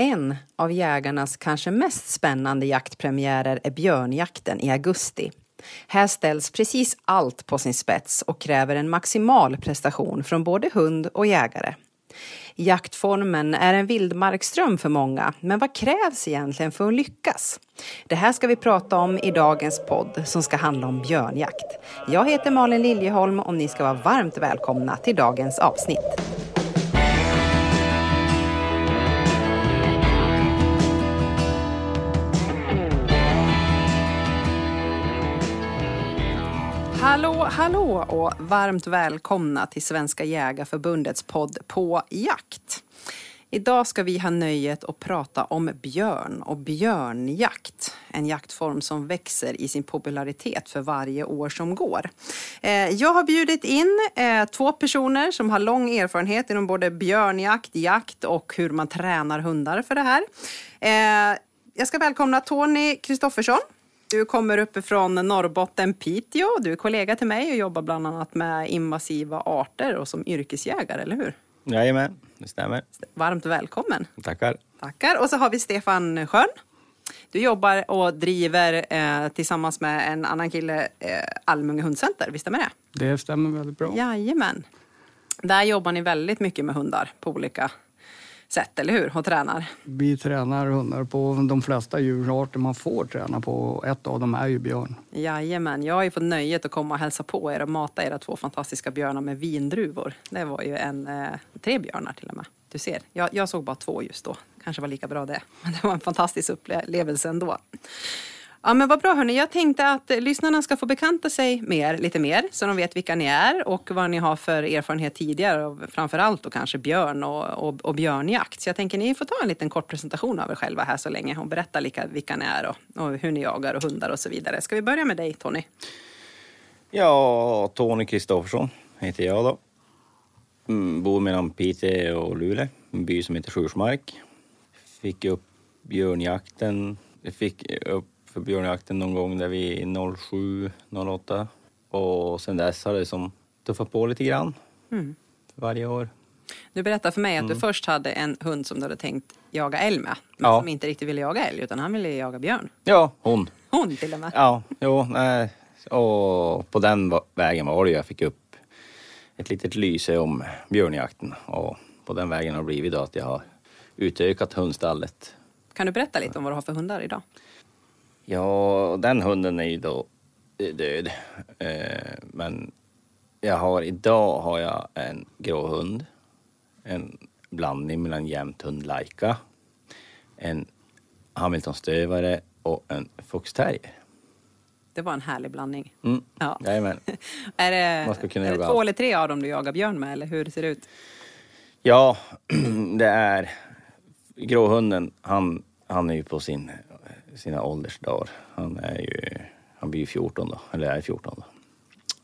En av jägarnas kanske mest spännande jaktpremiärer är björnjakten i augusti. Här ställs precis allt på sin spets och kräver en maximal prestation från både hund och jägare. Jaktformen är en vildmarksdröm för många, men vad krävs egentligen för att lyckas? Det här ska vi prata om i dagens podd som ska handla om björnjakt. Jag heter Malin Liljeholm och ni ska vara varmt välkomna till dagens avsnitt. Hallå, hallå och varmt välkomna till Svenska Jägarförbundets podd På jakt. Idag ska vi ha nöjet att prata om björn och björnjakt. En jaktform som växer i sin popularitet för varje år som går. Eh, jag har bjudit in eh, två personer som har lång erfarenhet inom både björnjakt, jakt och hur man tränar hundar för det här. Eh, jag ska välkomna Tony Kristoffersson du kommer uppifrån Norrbotten, Piteå. Du är kollega till mig och jobbar bland annat med invasiva arter och som yrkesjägare, eller hur? Jajamän, det stämmer. Varmt välkommen. Tackar. Tackar. Och så har vi Stefan Schön. Du jobbar och driver eh, tillsammans med en annan kille eh, Almunge hundcenter, visst stämmer det? Det stämmer väldigt bra. Jajamän. Där jobbar ni väldigt mycket med hundar på olika sätt, eller hur? Och tränar? Vi tränar hundar på de flesta djurarter man får träna på. Ett av dem är ju björn. Jajamän, jag har ju fått nöjet att komma och hälsa på er och mata era två fantastiska björnar med vindruvor. Det var ju en, eh, tre björnar till och med. Du ser, jag, jag såg bara två just då. Kanske var lika bra det. Men det var en fantastisk upplevelse ändå. Ja men vad bra hörni, jag tänkte att lyssnarna ska få bekanta sig med er lite mer så de vet vilka ni är och vad ni har för erfarenhet tidigare och framförallt då kanske björn och, och, och björnjakt. Så jag tänker ni får ta en liten kort presentation av er själva här så länge och berätta lika, vilka ni är och, och hur ni jagar och hundar och så vidare. Ska vi börja med dig Tony? Ja, Tony Kristoffersson heter jag då. Mm, bor mellan Piteå och Luleå, en by som heter Sjursmark. Fick upp björnjakten, fick upp för björnjakten någon gång där vi 07, 08 och sen dess har det som tuffat på lite grann mm. varje år. Du berättade för mig att mm. du först hade en hund som du hade tänkt jaga älg med, men ja. som inte riktigt ville jaga älg utan han ville jaga björn. Ja, hon. Hon till och med? Ja, jo, nej. och på den vägen var det jag fick upp ett litet lyse om björnjakten och på den vägen har det blivit då att jag har utökat hundstallet. Kan du berätta lite om vad du har för hundar idag? Ja, den hunden är ju då död. Eh, men jag har, idag har jag en grå hund. En blandning mellan jämthund Laika, en Hamiltonstövare och en foxterrier. Det var en härlig blandning. Mm. Ja. Jajamän. är det, är det två eller tre av dem du jagar björn med eller hur ser det ut? Ja, det är gråhunden. Han, han är ju på sin sina åldersdagar. Han är ju, han blir 14 då, eller är 14 då.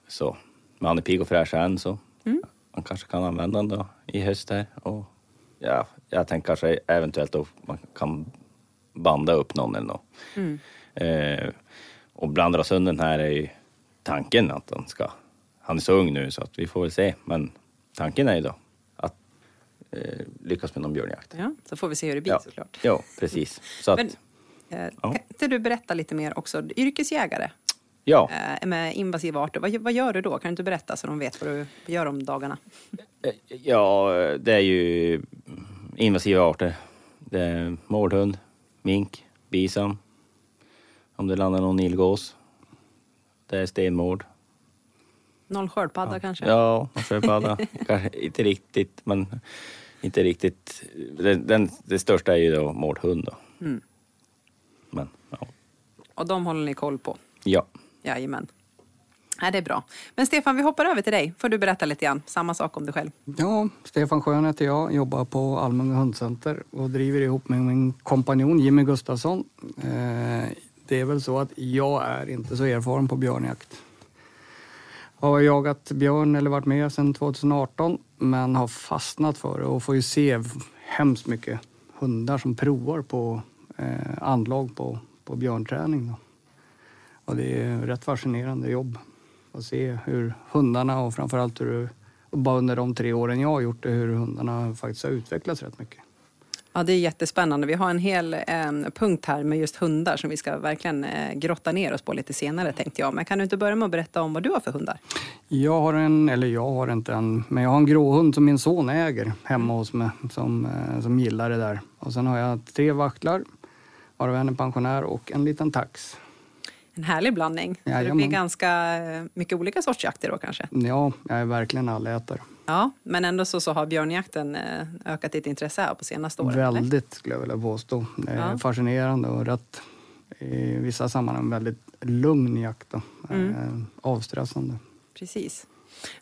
Så, men han är pigg och fräsch än så mm. man kanske kan använda den då i höst här. Och ja, jag tänker kanske eventuellt då man kan banda upp någon eller något. Mm. Eh, och blandrashunden här är ju tanken att han ska, han är så ung nu så att vi får väl se. Men tanken är ju då att eh, lyckas med någon björnjakt. Ja, så får vi se hur det blir ja. såklart. Ja, precis. Så att, men, ja. Kan inte du berätta lite mer också? Yrkesjägare ja. Eh, med invasiva arter. Vad, vad gör du då? Kan du inte berätta så de vet vad du gör om dagarna? Eh, ja, det är ju invasiva arter. Det är mårdhund, mink, bisam. Om det landar någon ilgås. Det är stenmord. Någon sköldpadda ja. kanske? Ja, någon sköldpadda. kanske inte riktigt, men inte riktigt. Den, den, det största är ju då mårdhund. Då. Mm. Men, ja. Och de håller ni koll på? Ja. Jajamän. Nej, det är bra. Men Stefan, vi hoppar över till dig. Får du berätta lite grann. Samma sak om dig själv. Ja, Stefan Schön heter jag. Jobbar på Almunga hundcenter och driver ihop med min kompanjon Jimmy Gustafsson. Eh, det är väl så att jag är inte så erfaren på björnjakt. Har jagat björn eller varit med sedan 2018 men har fastnat för det och får ju se hemskt mycket hundar som provar på eh, anlag på, på björnträning. Då. Och det är rätt fascinerande jobb att se hur hundarna och framförallt hur bara under de tre åren jag har gjort det, hur hundarna faktiskt har utvecklats rätt mycket. Ja, det är jättespännande. Vi har en hel eh, punkt här med just hundar som vi ska verkligen eh, grotta ner oss på lite senare tänkte jag. Men kan du inte börja med att berätta om vad du har för hundar? Jag har en, eller jag har inte en, men jag har en gråhund som min son äger hemma hos mig som, eh, som gillar det där. Och sen har jag tre vaktlar, varav en är pensionär och en liten tax. En härlig blandning. Så det blir ganska eh, mycket olika sorts jakter då kanske? Ja, jag är verkligen allätare. Ja, men ändå så, så har björnjakten eh, ökat ditt intresse här på senaste åren? eller? Väldigt skulle jag vilja påstå. Det är Ja. fascinerande och rätt i vissa sammanhang väldigt lugn jakt. Då. Mm. Eh, avstressande. Precis.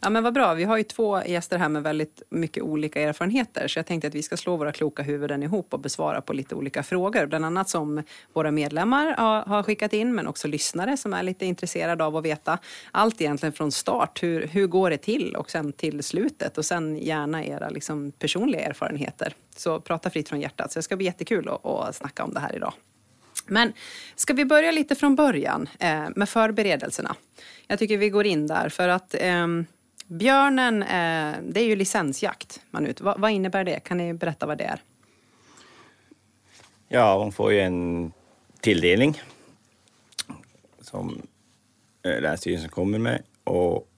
Ja, men vad bra. Vi har ju två gäster här med väldigt mycket olika erfarenheter. Så jag tänkte att vi ska slå våra kloka huvuden ihop och besvara på lite olika frågor. Bland annat som våra medlemmar har, skickat in, men också lyssnare som är lite intresserade av att veta allt egentligen från start. Hur, hur går det till och sen till slutet och sen gärna era liksom, personliga erfarenheter. Så prata fritt från hjärtat. Så det ska bli jättekul att, att snacka om det här idag. Men ska vi börja lite från början eh, med förberedelserna? Jag tycker vi går in där för att eh, björnen, eh, det är ju licensjakt. Man ut. Va, vad innebär det? Kan ni berätta vad det är? Ja, man får ju en tilldelning som eh, Länsstyrelsen kommer med och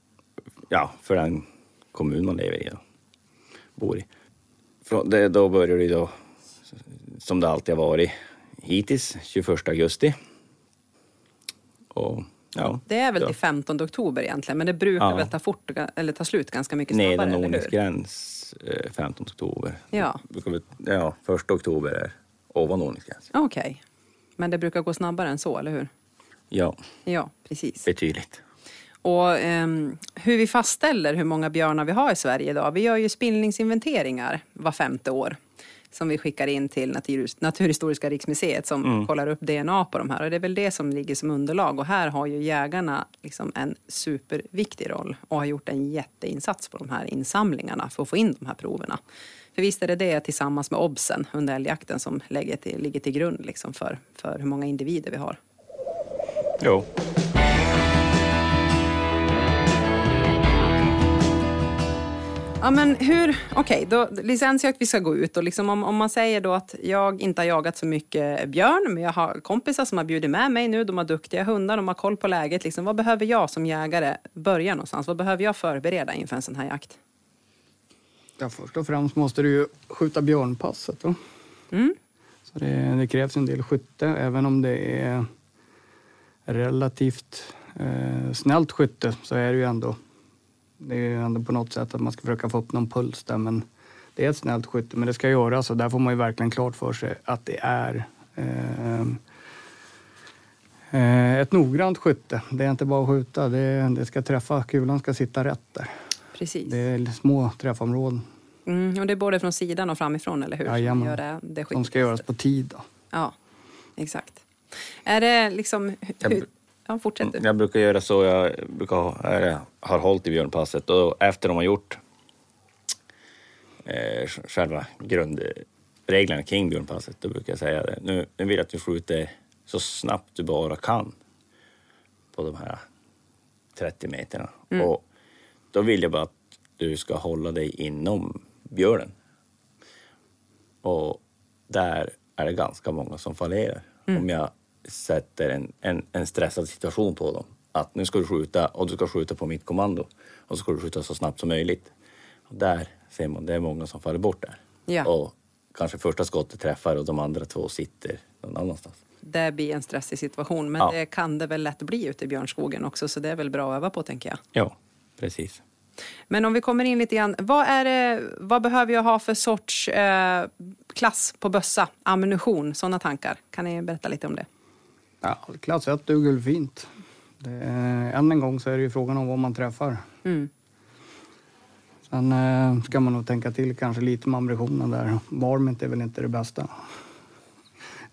ja, för den kommun man lever i och bor i. Från det, då börjar det då, som det alltid har varit hittills, 21 augusti. Och ja, Det är väl till 15 oktober egentligen, men det brukar Ja. väl ta, fort, eller ta slut ganska mycket snabbare, Nedre eller hur? ordningsgräns eh, 15 oktober. Ja. Ja, första oktober är ovan ordningsgräns. Okej. Men det brukar gå snabbare än så, eller hur? Ja, Ja, precis. betydligt. Och ehm, hur vi fastställer hur många björnar vi har i Sverige idag. Vi gör ju spillningsinventeringar var femte år som vi skickar in till Natur, Naturhistoriska riksmuseet som kollar upp DNA på de här. Och det är väl det som ligger som underlag. Och här har ju jägarna liksom en superviktig roll och har gjort en jätteinsats på de här insamlingarna för att få in de här proverna. För visst är det det tillsammans med obsen under älgjakten som lägger till, ligger till grund liksom för, för hur många individer vi har. Jo. Ja men hur, okej, då licensjakt vi ska gå ut och liksom om, om man säger då att jag inte har jagat så mycket björn men jag har kompisar som har bjudit med mig nu, de har duktiga hundar, de har koll på läget. Liksom, vad behöver jag som jägare börja någonstans? Vad behöver jag förbereda inför en sån här jakt? Ja, först och främst måste du ju skjuta björnpasset. Då. Mm. Så det, det krävs en del skytte, även om det är relativt eh, snällt skytte så är det ju ändå det är ju ändå på något sätt att man ska försöka få upp någon puls där. Men det är ett snällt skytte, men det ska göras och där får man ju verkligen klart för sig att det är eh, eh, ett noggrant skytte. Det är inte bara att skjuta, det, det ska träffa, kulan ska sitta rätt där. Precis. Det är små träffområden Mm, och det är både från sidan och framifrån, eller hur? Jajamän. Som gör det, det som ska göras på tid. Då. Ja, exakt. Är det liksom... Hur, ja, fortsätt du. Jag brukar göra så, jag brukar ha, eller, har hållit i björnpasset och efter de har gjort eh, själva grundreglerna kring björnpasset, då brukar jag säga det. Nu, nu vill jag att du skjuter så snabbt du bara kan på de här 30 meterna. Och då vill jag bara att du ska hålla dig inom björnen. Och där är det ganska många som fallerar. Om jag sätter en, en, en stressad situation på dem. Att nu ska du skjuta och du ska skjuta på mitt kommando. Och så ska du skjuta så snabbt som möjligt. Och där ser man, det är många som faller bort där. Ja. Och kanske första skottet träffar och de andra två sitter någon annanstans. Det blir en stressig situation, men Ja. det kan det väl lätt bli ute i björnskogen också, så det är väl bra att öva på, tänker jag. Ja, precis. Men om vi kommer in lite grann, vad, är det, vad behöver jag ha för sorts eh, klass på bössa, ammunition, sådana tankar? Kan ni berätta lite om det? Ja, klass 1 duger fint. Det, är- än en gång så är det ju frågan om vad man träffar. Mm. Sen eh, ska man nog tänka till kanske lite med ammunitionen där. Varmt är väl inte det bästa.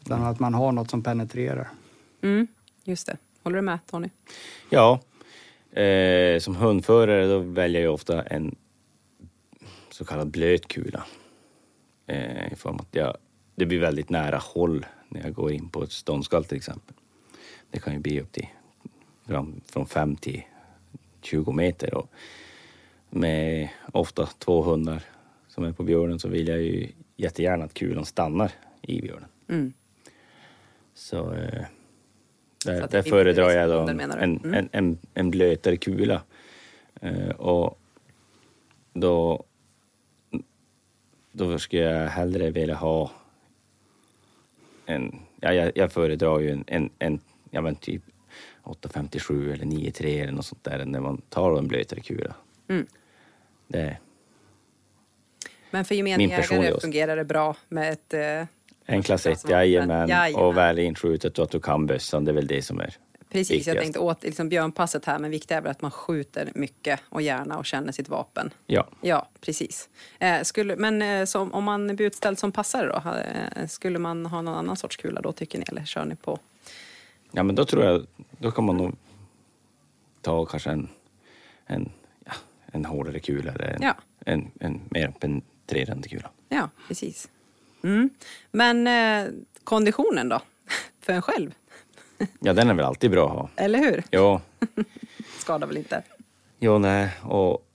Utan att man har något som penetrerar. Mm, just det. Håller du med, Tony? Ja, eh, som hundförare då väljer jag ofta en så kallad blöt kula. Eh, I form att jag, det blir väldigt nära håll när jag går in på ett ståndskall till exempel. Det kan ju bli upp till fram, från 5 till 20 meter. Och med ofta två hundar som är på björnen så vill jag ju jättegärna att kulan stannar i björnen. Mm. Så, eh, Så där, att där föredrar blir jag då liksom en, Mm. en, en, en blötare kula. Eh, och då, då skulle jag hellre vilja ha en, ja, jag, jag föredrar ju en, en, en ja men typ 857 eller 93 eller något sånt där när man tar en blötare kula. Mm. Det, Men för gemene jägare fungerar det bra med ett... Eh, en klass 1, Klassvapen. jajamän. Jajamän. Och väl inskjutet och att du kan bössan, det är väl det som är precis, jag viktigast. tänkte åt liksom björnpasset här, men viktigt är väl att man skjuter mycket och gärna och känner sitt vapen. Ja. Ja, precis. Eh, skulle, men eh, som, om man blir utställd som passare då, eh, skulle man ha någon annan sorts kula då tycker ni, eller kör ni på? Ja, men då tror jag, då kan man nog ta kanske en, en, ja, en hårdare kula eller en, Ja. en, en mer penetrerande kula. Ja, precis. Mm. Men eh, konditionen då? För en själv? Ja, den är väl alltid bra att ha. Eller hur? Ja, Skadar väl inte? jo, nej, och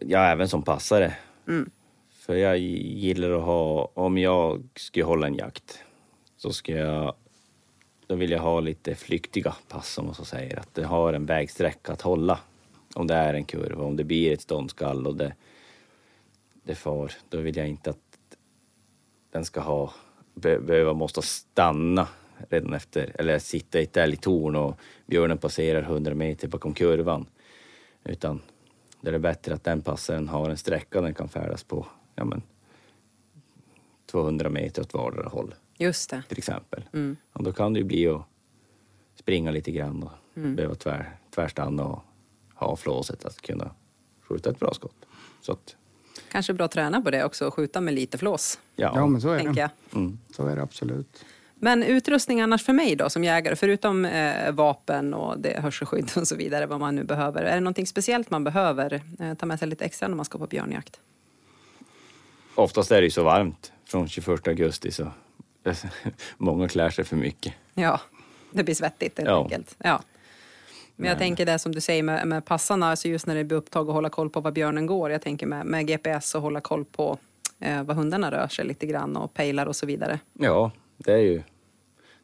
ja, även som passare. Mm. För jag gillar att ha, om jag skulle hålla en jakt, så ska jag, då vill jag ha lite flyktiga pass som man så säger. Att det har en vägsträcka att hålla. Om det är en kurva, om det blir ett ståndskall och det, det far, då vill jag inte att den ska ha, be, behöva måste stanna redan efter, eller sitta i ett älgtorn och björnen passerar 100 meter bakom kurvan. Utan det är bättre att den passaren har en sträcka den kan färdas på, ja men 200 meter åt vardera håll Just det. till exempel. Mm. Och då kan det ju bli att springa lite grann och behöva tvär, tvärstanna och ha flåset att kunna skjuta ett bra skott. Så att, Kanske bra att träna på det också och skjuta med lite flås, ja. Ja, men så är det. jag. Mm. Så är det absolut. Men utrustning annars för mig då som jägare, förutom eh, vapen och det, hörselskydd och så vidare, vad man nu behöver. Är det någonting speciellt man behöver eh, ta med sig lite extra när man ska på björnjakt? Oftast är det ju så varmt från 21 augusti så många klär sig för mycket. Ja, det blir svettigt helt Ja. enkelt. Ja. Men jag tänker det som du säger med, med passarna, alltså just när det blir upptag och hålla koll på var björnen går. Jag tänker med, med GPS och hålla koll på eh, var hundarna rör sig lite grann och pejlar och så vidare. Ja, det är ju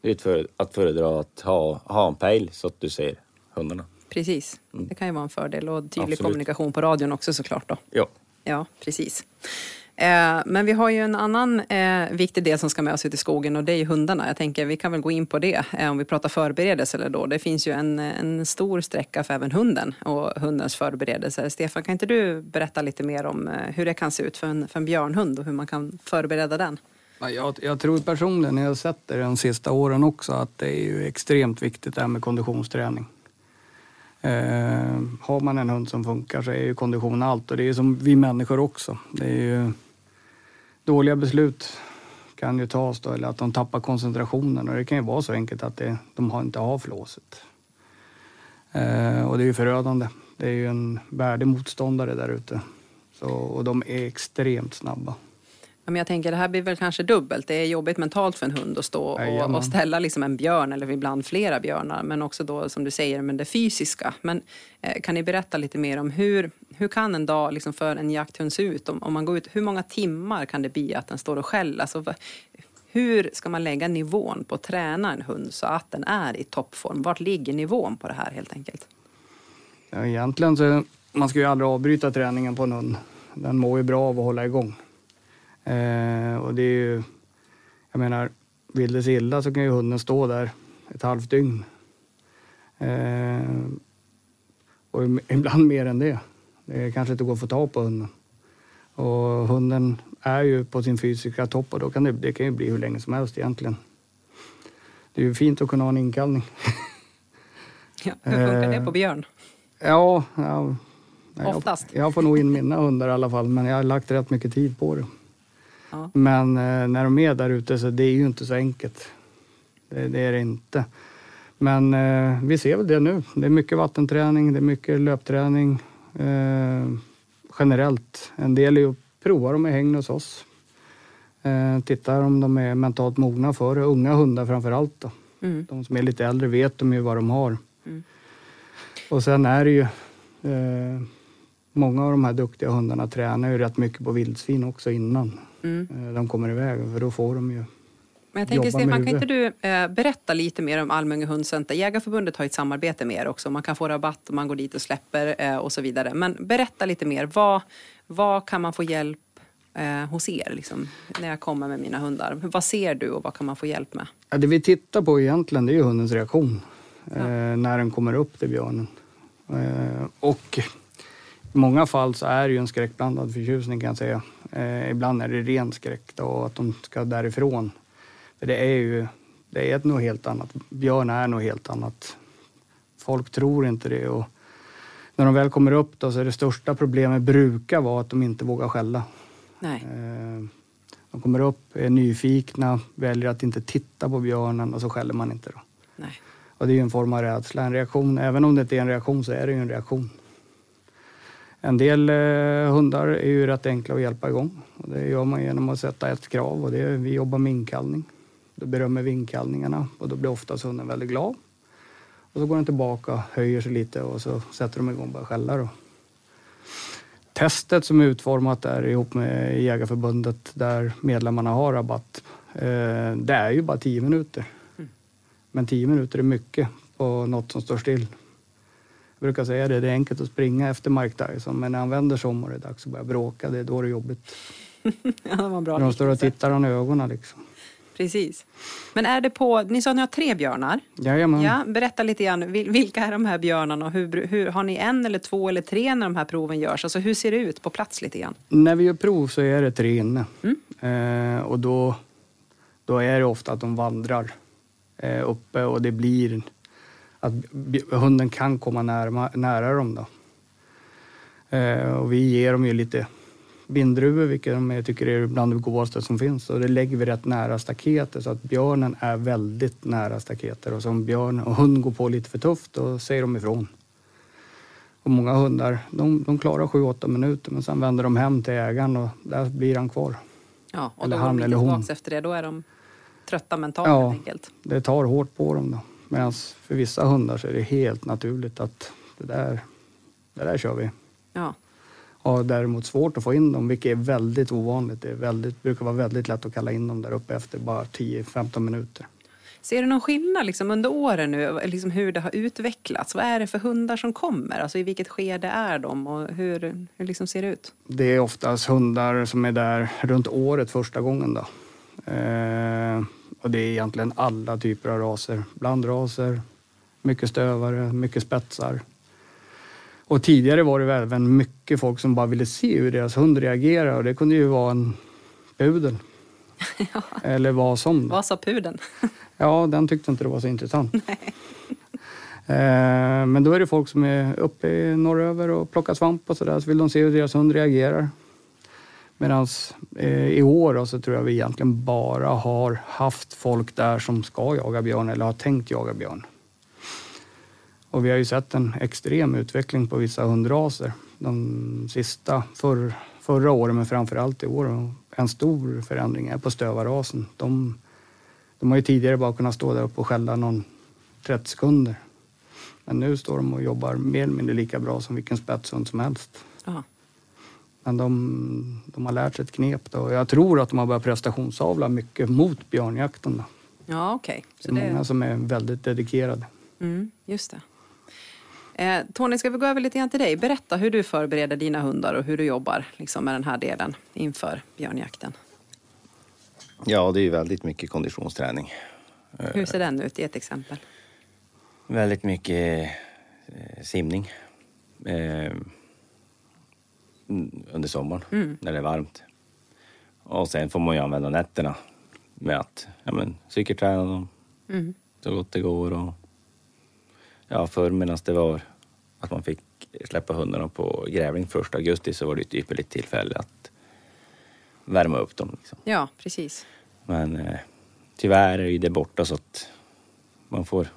det är för, att föredra att ha, ha en pejl så att du ser hundarna. Precis, det kan ju vara en fördel och tydlig Mm. Absolut. kommunikation på radion också såklart då. Ja. Ja, precis. Eh, men vi har ju en annan eh, viktig del som ska med oss ut i skogen och det är ju hundarna. Jag tänker vi kan väl gå in på det eh, om vi pratar förberedelser då. Det finns ju en, en stor sträcka för även hunden och hundens förberedelser. Stefan, kan inte du berätta lite mer om eh, hur det kan se ut för en, för en björnhund och hur man kan förbereda den? Jag, jag tror personligen, när jag sett det de sista åren också, att det är ju extremt viktigt det här med konditionsträning. Eh, har man en hund som funkar så är ju kondition allt och det är som vi människor också. Det är ju dåliga beslut kan ju tas då, eller att de tappar koncentrationen och det kan ju vara så enkelt att det, de har inte har flåset. Eh, och det är ju förödande. Det är ju en värdig motståndare där ute. Och de är extremt snabba. Ja, men jag tänker det här blir väl kanske dubbelt. Det är jobbigt mentalt för en hund att stå och, Jajamän. och ställa liksom en björn eller ibland flera björnar. Men också då som du säger med det fysiska. Men eh, kan ni berätta lite mer om hur, hur kan en dag liksom för en jakthund se ut? Om, om man går ut, hur många timmar kan det bli att den står och skäller? Alltså, hur ska man lägga nivån på att träna en hund så att den är i toppform? Vart ligger nivån på det här helt enkelt? Ja, egentligen så man ska ju aldrig avbryta träningen på en hund. Den mår ju bra av att hålla igång. Eh, och det är ju, jag menar, vill det sig illa så kan ju hunden stå där ett halvt dygn. Eh, och ibland mer än det. Det kanske inte går att få tag på hunden. Och hunden är ju på sin fysiska topp och då kan det, det kan ju bli hur länge som helst egentligen. Det är ju fint att kunna ha en inkallning. Ja, hur funkar det Eh, på björn? Ja, ja nej, Oftast. Jag, jag får nog in mina hundar i alla fall, men jag har lagt rätt mycket tid på det. Ja. Men eh, när de är där ute så det är ju inte så enkelt. Det, det är det inte. Men eh, vi ser väl det nu. Det är mycket vattenträning, det är mycket löpträning. Eh, generellt. En del är ju att prova dem i hägn hos oss. Eh, tittar om de är mentalt mogna för det. Unga hundar framför allt. Då. Mm. De som är lite äldre vet de ju vad de har. Mm. Och sen är det ju eh, många av de här duktiga hundarna tränar ju rätt mycket på vildsvin också innan. Eh, De kommer iväg, för då får de ju... Men jag tänker Stefan, kan inte du eh, berätta lite mer om Almunge hundcenter? Jägarförbundet har ett samarbete med er också. Man kan få rabatt om man går dit och släpper eh, och så vidare. Men berätta lite mer. Vad, vad kan man få hjälp eh, hos er liksom, när jag kommer med mina hundar? Vad ser du och vad kan man få hjälp med? Ja, det vi tittar på egentligen det är ju hundens reaktion eh, när den kommer upp till björnen. Eh, och i många fall så är det ju en skräckblandad förtjusning kan jag säga. Eh, ibland är det ren skräck då, att de ska därifrån. För det är ju det är något helt annat. Björn är något helt annat. Folk tror inte det. Och när de väl kommer upp då så är det största problemet brukar vara att de inte vågar skälla. Nej. Eh, De kommer upp, är nyfikna, väljer att inte titta på björnen och så skäller man inte. Då. Nej. Och det är ju en form av rädsla, en reaktion. Även om det inte är en reaktion så är det ju en reaktion. En del eh, hundar är ju rätt enkla att hjälpa igång. Och det gör man genom att sätta ett krav och det är, vi jobbar med inkallning. Då berömmer vi inkallningarna och då blir oftast hunden väldigt glad. Och så går den tillbaka, höjer sig lite och så sätter de igång och börjar skälla. Då. Testet som är utformat där ihop med Jägarförbundet där medlemmarna har rabatt, eh, det är ju bara 10 minuter. Men 10 minuter är mycket på något som står still. Jag brukar säga det, det är enkelt att springa efter Mike Tyson men när han vänder sig om och det är dags att börja bråka, det är då det är jobbigt. Ja, det var bra När de står och tittar han i ögonen liksom. Precis. Men är det på, ni sa att ni har tre björnar. Jajamän. Ja, berätta lite grann, vil- vilka är de här björnarna och hur, hur, har ni en eller två eller tre när de här proven görs? Alltså hur ser det ut på plats lite grann? När vi gör prov så är det tre inne. Mm. Eh, och då, då är det ofta att de vandrar eh, uppe och det blir att hunden kan komma nära, nära dem. Då. Eh, och vi ger dem ju lite bindruvor, vilket de är- tycker är bland det godaste som finns. Och det lägger vi rätt nära staketet så att björnen är väldigt nära staketet. Och som björn och hund går på lite för tufft, då säger de ifrån. Och många hundar, de, de klarar 7-8 minuter men sen vänder de hem till ägaren och där blir han kvar. Ja, och Eller då han eller hon. efter det, då är de trötta mentalt Ja. helt enkelt. Det tar hårt på dem då. Medan för vissa hundar så är det helt naturligt att det där, det där kör vi. Ja. Har däremot svårt att få in dem, vilket är väldigt ovanligt. Det väldigt, brukar vara väldigt lätt att kalla in dem där uppe efter bara 10-15 minuter. Ser du någon skillnad liksom, under åren nu, liksom hur det har utvecklats? Vad är det för hundar som kommer? Alltså i vilket skede är de och hur, hur liksom ser det ut? Det är oftast hundar som är där runt året första gången. Då. Eh, och det är egentligen alla typer av raser. Blandraser, mycket stövare, mycket spetsar. Och tidigare var det även mycket folk som bara ville se hur deras hund reagerar och det kunde ju vara en pudel. Eller vad som. Vad sa pudeln? Ja, den tyckte inte det var så intressant. Eh, Men då är det folk som är uppe i norröver och plockar svamp och sådär, så vill de se hur deras hund reagerar. Medan eh, i år då, så tror jag vi egentligen bara har haft folk där som ska jaga björn eller har tänkt jaga björn. Och vi har ju sett en extrem utveckling på vissa hundraser de sista, för, förra året men framförallt i år. En stor förändring är på stövarrasen. De, de har ju tidigare bara kunnat stå där uppe och skälla någon 30 sekunder. Men nu står de och jobbar mer eller mindre lika bra som vilken spetshund som helst. Ja. Men de, de har lärt sig ett knep då. Jag tror att de har börjat prestationsavla mycket mot björnjakten. Då. Ja, okej. Det Så är många det, som är väldigt dedikerade. mm, just det. Eh, Tony, ska vi gå över lite grann till dig? Berätta hur du förbereder dina hundar och hur du jobbar liksom, med den här delen inför björnjakten. Ja, det är ju väldigt mycket konditionsträning. Hur ser den ut? Ge ett exempel. Väldigt mycket eh, simning. Eh, mm, under sommaren när det är varmt. Och sen får man ju använda nätterna med att ja, men, cykelträna dem Mm. så gott det går. Och, ja, förr medan det var att man fick släppa hundarna på grävling första augusti så var det ett ypperligt tillfälle att värma upp dem. Liksom. Ja, precis. Men eh, tyvärr är det borta så att man får,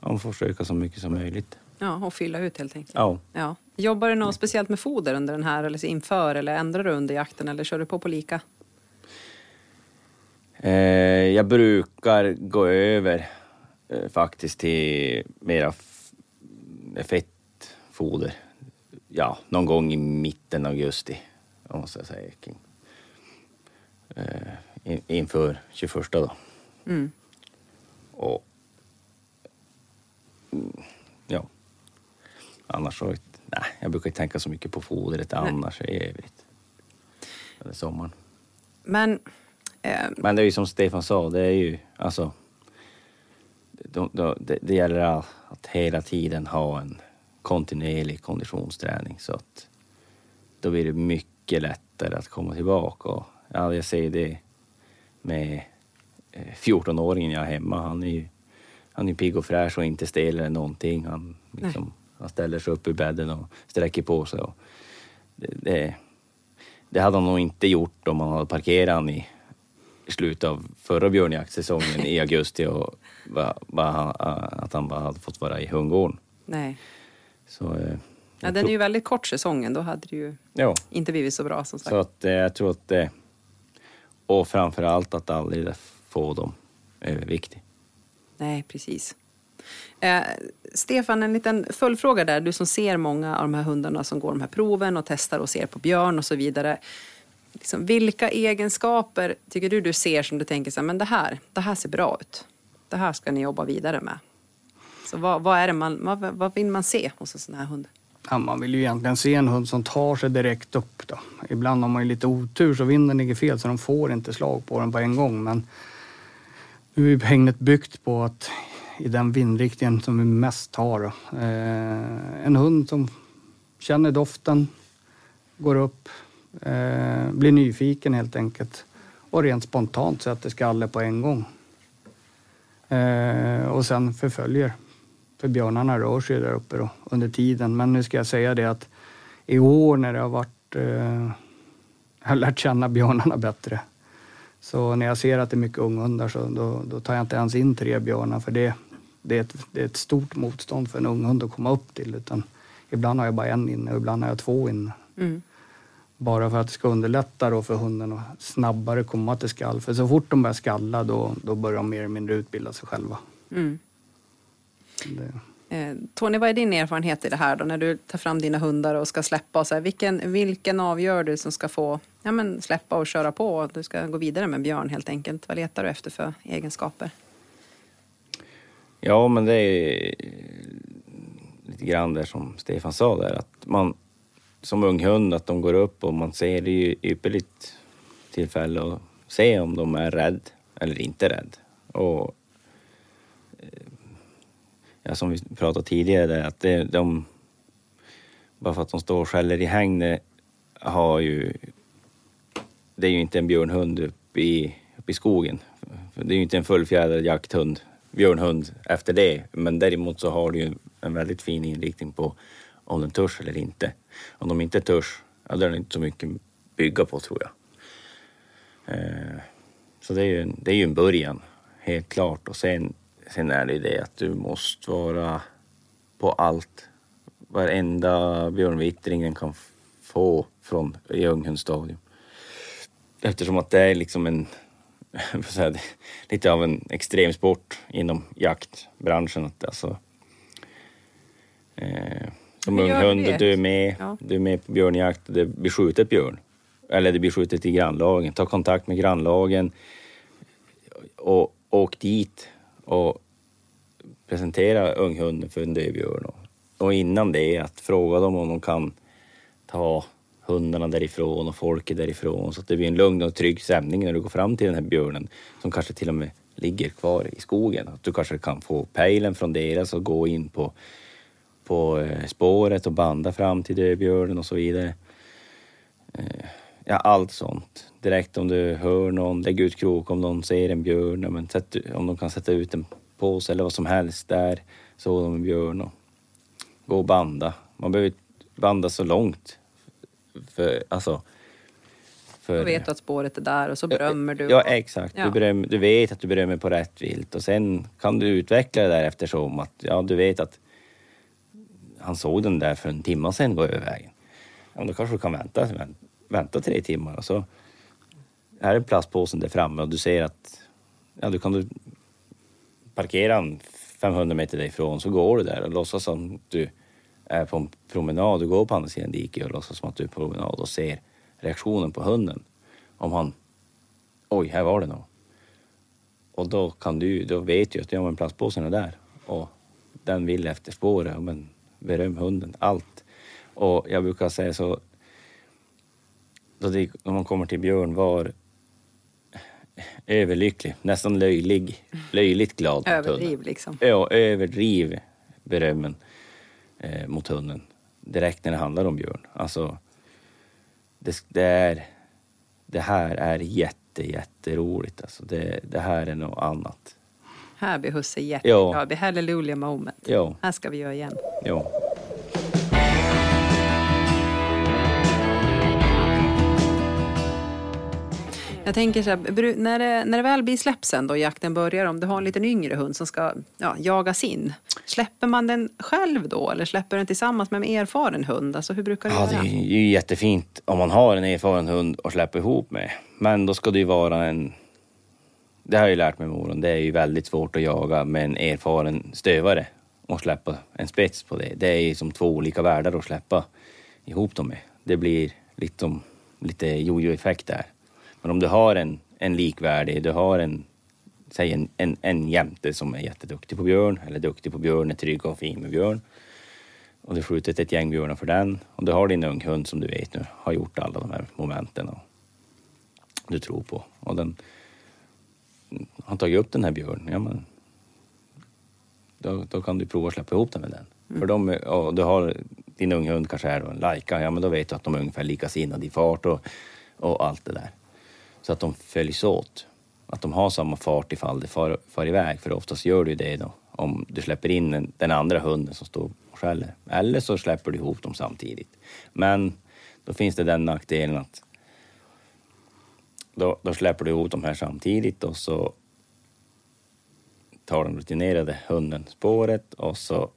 man får försöka så mycket som möjligt. Ja, och fylla ut helt enkelt. Ja. Ja. Jobbar du något speciellt med foder under den här eller inför eller ändrar du under jakten eller kör du på på lika? Eh, jag brukar gå över faktiskt till mera fettfoder. Ja, någon gång i mitten av augusti, om man ska säga. kring eh, in, inför 21 då. Mm. Och mm, ja, annars så, nej, jag brukar inte tänka så mycket på fodret annars i övrigt. Eller sommaren. Men eh, Men det är ju som Stefan sa, det är ju alltså de, de, det, det gäller att, hela tiden ha en kontinuerlig konditionsträning så att då blir det mycket lättare att komma tillbaka. Och, ja, jag ser det med eh, 14-åringen jag har hemma. Han är ju han är pigg och fräsch och inte stel eller någonting. Han, liksom, han ställer sig upp i bädden och sträcker på sig. Och det, det, det hade han nog inte gjort om man hade parkerat han i i slutet av förra björnjaktsäsongen i augusti och va, va, att han bara hade fått vara i hundgården. nej. Så, eh, Ja, den är ju väldigt kort säsongen. Då hade det ju ja, inte blivit så bra som sagt. så att eh, jag tror att det... Och framför allt att aldrig få dem överviktig. Nej, precis. Eh, Stefan, en liten följdfråga där. Du som ser många av de här hundarna som går de här proven och testar och ser på björn och så vidare. Liksom, vilka egenskaper tycker du du ser som du tänker så här, men det här, det här ser bra ut. Det här ska ni jobba vidare med. Så vad, vad är det man, vad, vad vill man se hos en sån här hund? Ja, man vill ju egentligen se en hund som tar sig direkt upp. Då. Ibland har man ju lite otur så vinden ligger fel så de får inte slag på den på en gång. Men nu är hängnet byggt på att i den vindriktningen som vi mest har. Eh, en hund som känner doften, går upp, eh, blir nyfiken helt enkelt och rent spontant sätter skalle på en gång. Eh, och sen förföljer. För björnarna rör sig där uppe då, under tiden. Men nu ska jag säga det att i år när det har varit... Eh, jag har lärt känna björnarna bättre. Så när jag ser att det är mycket unghundar så då, då tar jag inte ens in tre björnar för det, det, är ett, det är ett stort motstånd för en unghund att komma upp till. Utan ibland har jag bara en inne och ibland har jag två inne. Mm. Bara för att det ska underlätta då för hunden att snabbare komma till skall. För så fort de börjar skalla då, då börjar de mer eller mindre utbilda sig själva. Mm. Det, Eh, Tony, vad är din erfarenhet i det här då när du tar fram dina hundar och ska släppa? Och så här, vilken, vilken avgör du som ska få ja, men släppa och köra på? och Du ska gå vidare med björn helt enkelt. Vad letar du efter för egenskaper? Ja, men det är lite grann där som Stefan sa där att man som ung hund att de går upp och man ser det är ju ypperligt tillfälle att se om de är rädd eller inte rädd. Och eh, ja, som vi pratade tidigare där att det, de bara för att de står och skäller i hägnet har ju det är ju inte en björnhund uppe i, upp i skogen. Det är ju inte en fullfjädrad jakthund, björnhund efter det. Men däremot så har du ju en väldigt fin inriktning på om den törs eller inte. Om de inte törs, ja, då är det inte så mycket att bygga på tror jag. Eh, så det är, ju en, det är ju en början, helt klart. Och sen, sen är det ju det att du måste vara på allt. Varenda björnvittring den kan få från i unghundsstadium. Eftersom att det är liksom en, säga, lite av en extremsport inom jaktbranschen. Att alltså, eh, som ung hund, du är med, Ja. du är med på björnjakt och det blir skjutet björn. Eller det blir skjutet i grannlagen. Ta kontakt med grannlagen och åk dit och presentera unghunden för en dövbjörn. Och innan det att fråga dem om de kan ta hundarna därifrån och folket därifrån så att det blir en lugn och trygg stämning när du går fram till den här björnen som kanske till och med ligger kvar i skogen. Att du kanske kan få pejlen från deras och gå in på, på eh, spåret och banda fram till dövbjörnen och så vidare. Eh, Ja, allt sånt. Direkt om du hör någon, lägg ut krok om någon ser en björn, ja, men sätt, om de kan sätta ut en påse eller vad som helst där, så de en björn och gå och banda. Man behöver banda så långt. För, alltså, för, Då vet du att spåret är där och så berömmer du. Ja, exakt. Ja. Du, beröm, du vet att du berömmer på rätt vilt och sen kan du utveckla det där eftersom att ja, du vet att han såg den där för en timme sedan gå över vägen. Ja, men då kanske du kan vänta, vänta, vänta tre timmar och så här är plastpåsen där framme och du ser att ja, du kan du parkera den 500 meter därifrån så går du där och låtsas som att du är på en promenad. Du går på andra sidan diket och låtsas som att du är på promenad och ser reaktionen på hunden. Om han oj, här var det nog. Och då kan du, då vet du att ja, men plastpåsen är där och den vill efter spåret. Men beröm hunden, allt. Och jag brukar säga så, då det, när man kommer till Björn var överlycklig, nästan löjlig, löjligt glad Överdriv hunden. liksom. Ja, överdriv berömmen eh, mot hunden direkt när det handlar om Björn. Alltså, det, det är, det här är jätte, jätteroligt. Alltså, det, det här är något annat. Här blir husse jätteglad. Ja. Det blir hallelujah moment. Ja, Här ska vi göra igen. ja. Jag tänker så här, när det, när det väl blir släpp sen då jakten börjar, om du har en liten yngre hund som ska ja, jagas in, släpper man den själv då eller släpper den tillsammans med en erfaren hund? Alltså hur brukar du Ja, det göra? är ju jättefint om man har en erfaren hund att släppa ihop med. Men då ska det ju vara en... Det har jag ju lärt mig med åren. Det är ju väldigt svårt att jaga med en erfaren stövare och släppa en spets på det. Det är ju som två olika världar att släppa ihop dem med. Det blir liksom lite jojo-effekt där. Men om du har en, en likvärdig, du har en, säg en, en, en jämte som är jätteduktig på björn eller duktig på björn, är trygg och fin med björn och du skjutit ett gäng björnar för den och du har din unghund som du vet nu har gjort alla de här momenten och du tror på och den har tagit upp den här björnen, ja men då, då kan du prova att släppa ihop den med den. För de, du har din unghund kanske är en lajka, ja men då vet du att de är ungefär likasinnade i fart och, och allt det där. Så att de följs åt. Att de har samma fart ifall det far, far iväg, för oftast gör du det då om du släpper in den, den andra hunden som står och skäller. Eller så släpper du ihop dem samtidigt. Men då finns det den nackdelen att då, då släpper du ihop de här samtidigt och så tar den rutinerade hunden spåret och så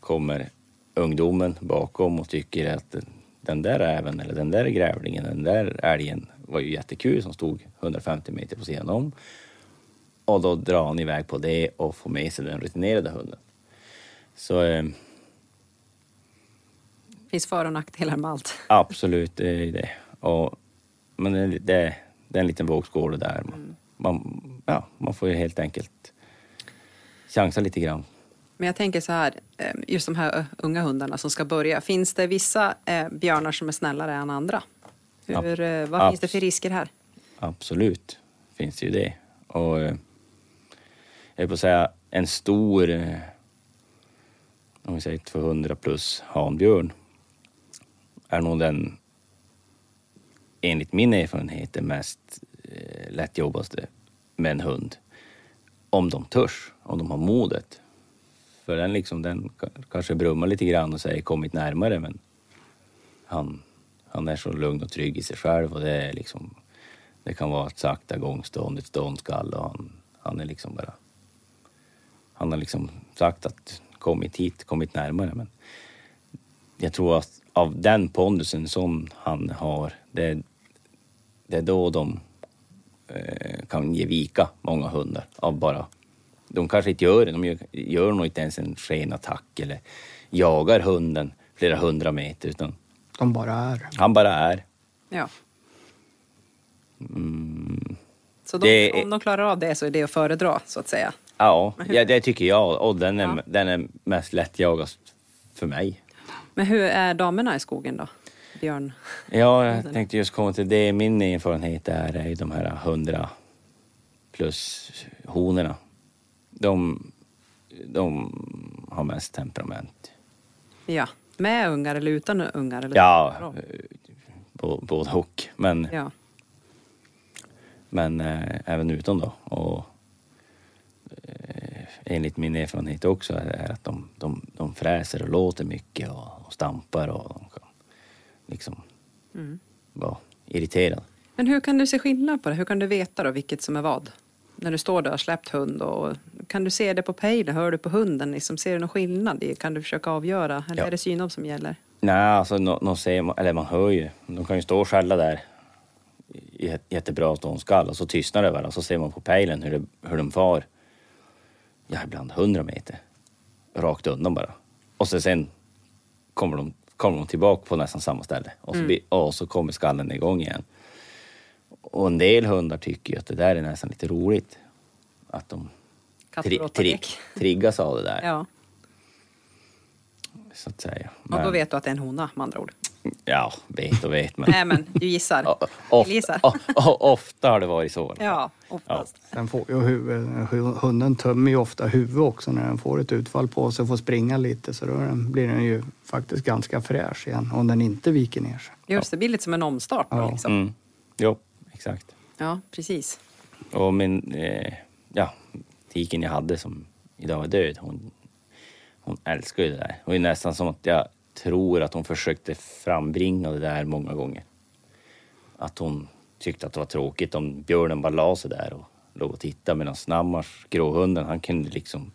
kommer ungdomen bakom och tycker att den där även eller den där grävlingen, den där älgen var ju jättekul som stod 150 meter på sidan om. Och då drar han iväg på det och får med sig den rutinerade hunden. Så eh, finns för och nackdelar med allt. absolut, det är det. Och, men det, det, det är en liten vågskål där. Man, man, ja, man får ju helt enkelt chansa lite grann. Men jag tänker så här, eh, just de här unga hundarna som ska börja. Finns det vissa eh, björnar som är snällare än andra? Hur, eh, vad finns det för risker här? Absolut finns det ju det. Och jag på säga en stor, om vi säger 200 plus hanbjörn, är nog den, enligt min erfarenhet, det mest eh, lättjobbaste med en hund. Om de törs, om de har modet. För den liksom, den kanske brummar lite grann och säger kommit närmare men han, han är så lugn och trygg i sig själv och det är liksom det kan vara ett sakta gångstånd, ett ståndskall och han, han är liksom bara... Han har liksom sagt att kommit hit, kommit närmare men jag tror att av den pondusen som han har, det, det är då de eh, kan ge vika, många hundar, av bara... De kanske inte gör det, de gör, gör nog inte ens en skenattack eller jagar hunden flera hundra meter utan De bara är. han bara är. Ja. Mm, Så de, Det om de klarar av det så är det att föredra, så att säga. Ja, ja, det tycker jag. Och den är, Ja. den är mest lättjagad för mig. Men hur är damerna i skogen då? Björn? Ja, jag tänkte just komma till det. Min erfarenhet är, de här hundra plus honorna. De, de har mest temperament. Ja. Med ungar eller utan ungar? Eller Ja, både och. Men, ja. men eh, även utan då. Och, eh, enligt min erfarenhet också är, är att de, de, de fräser och låter mycket och, och stampar och de kan liksom Mm. vara irriterade. Men hur kan du se skillnad på det? Hur kan du veta då vilket som är vad? När du står där och har släppt hund och kan du se det på pejlen? Hör du på hunden? Liksom, ser du någon skillnad? i? Kan du försöka avgöra? Eller Ja. är det synom som gäller? Nej, alltså nå nå ser man, eller man hör ju. De kan ju stå och skälla där jättebra ståndskall och så tystnar det bara och så ser man på pejlen hur, det, hur de far. Ja, ibland hundra meter. Rakt undan bara. Och så sen kommer de, kommer de tillbaka på nästan samma ställe och så, blir, och så kommer skallen igång igen. och en del hundar tycker ju att det där är nästan lite roligt. Att de tri, tri, triggas av det där, Ja, så att säga. och då Men- vet du att det är en hona med andra ord. Ja, vet och vet, men... Nej men, du gissar. O- Jag gissar. ofta, o- o- ofta har det varit så. Ja, oftast. Sen får ju huvud, hunden tömmer ju ofta huvudet också när den får ett utfall på sig och får springa lite så då blir den ju faktiskt ganska fräsch igen om den inte viker ner sig. Just det, blir lite som en omstart då, Ja. liksom. Mm. Jo, exakt. Ja, precis. Och min, eh, ja, tiken jag hade som idag är död, hon, hon älskar ju det där. Det är nästan som att jag tror att hon försökte frambringa det där många gånger. Att hon tyckte att det var tråkigt om björnen bara la sig där och låg och tittade medan Snammars, gråhunden, han kunde liksom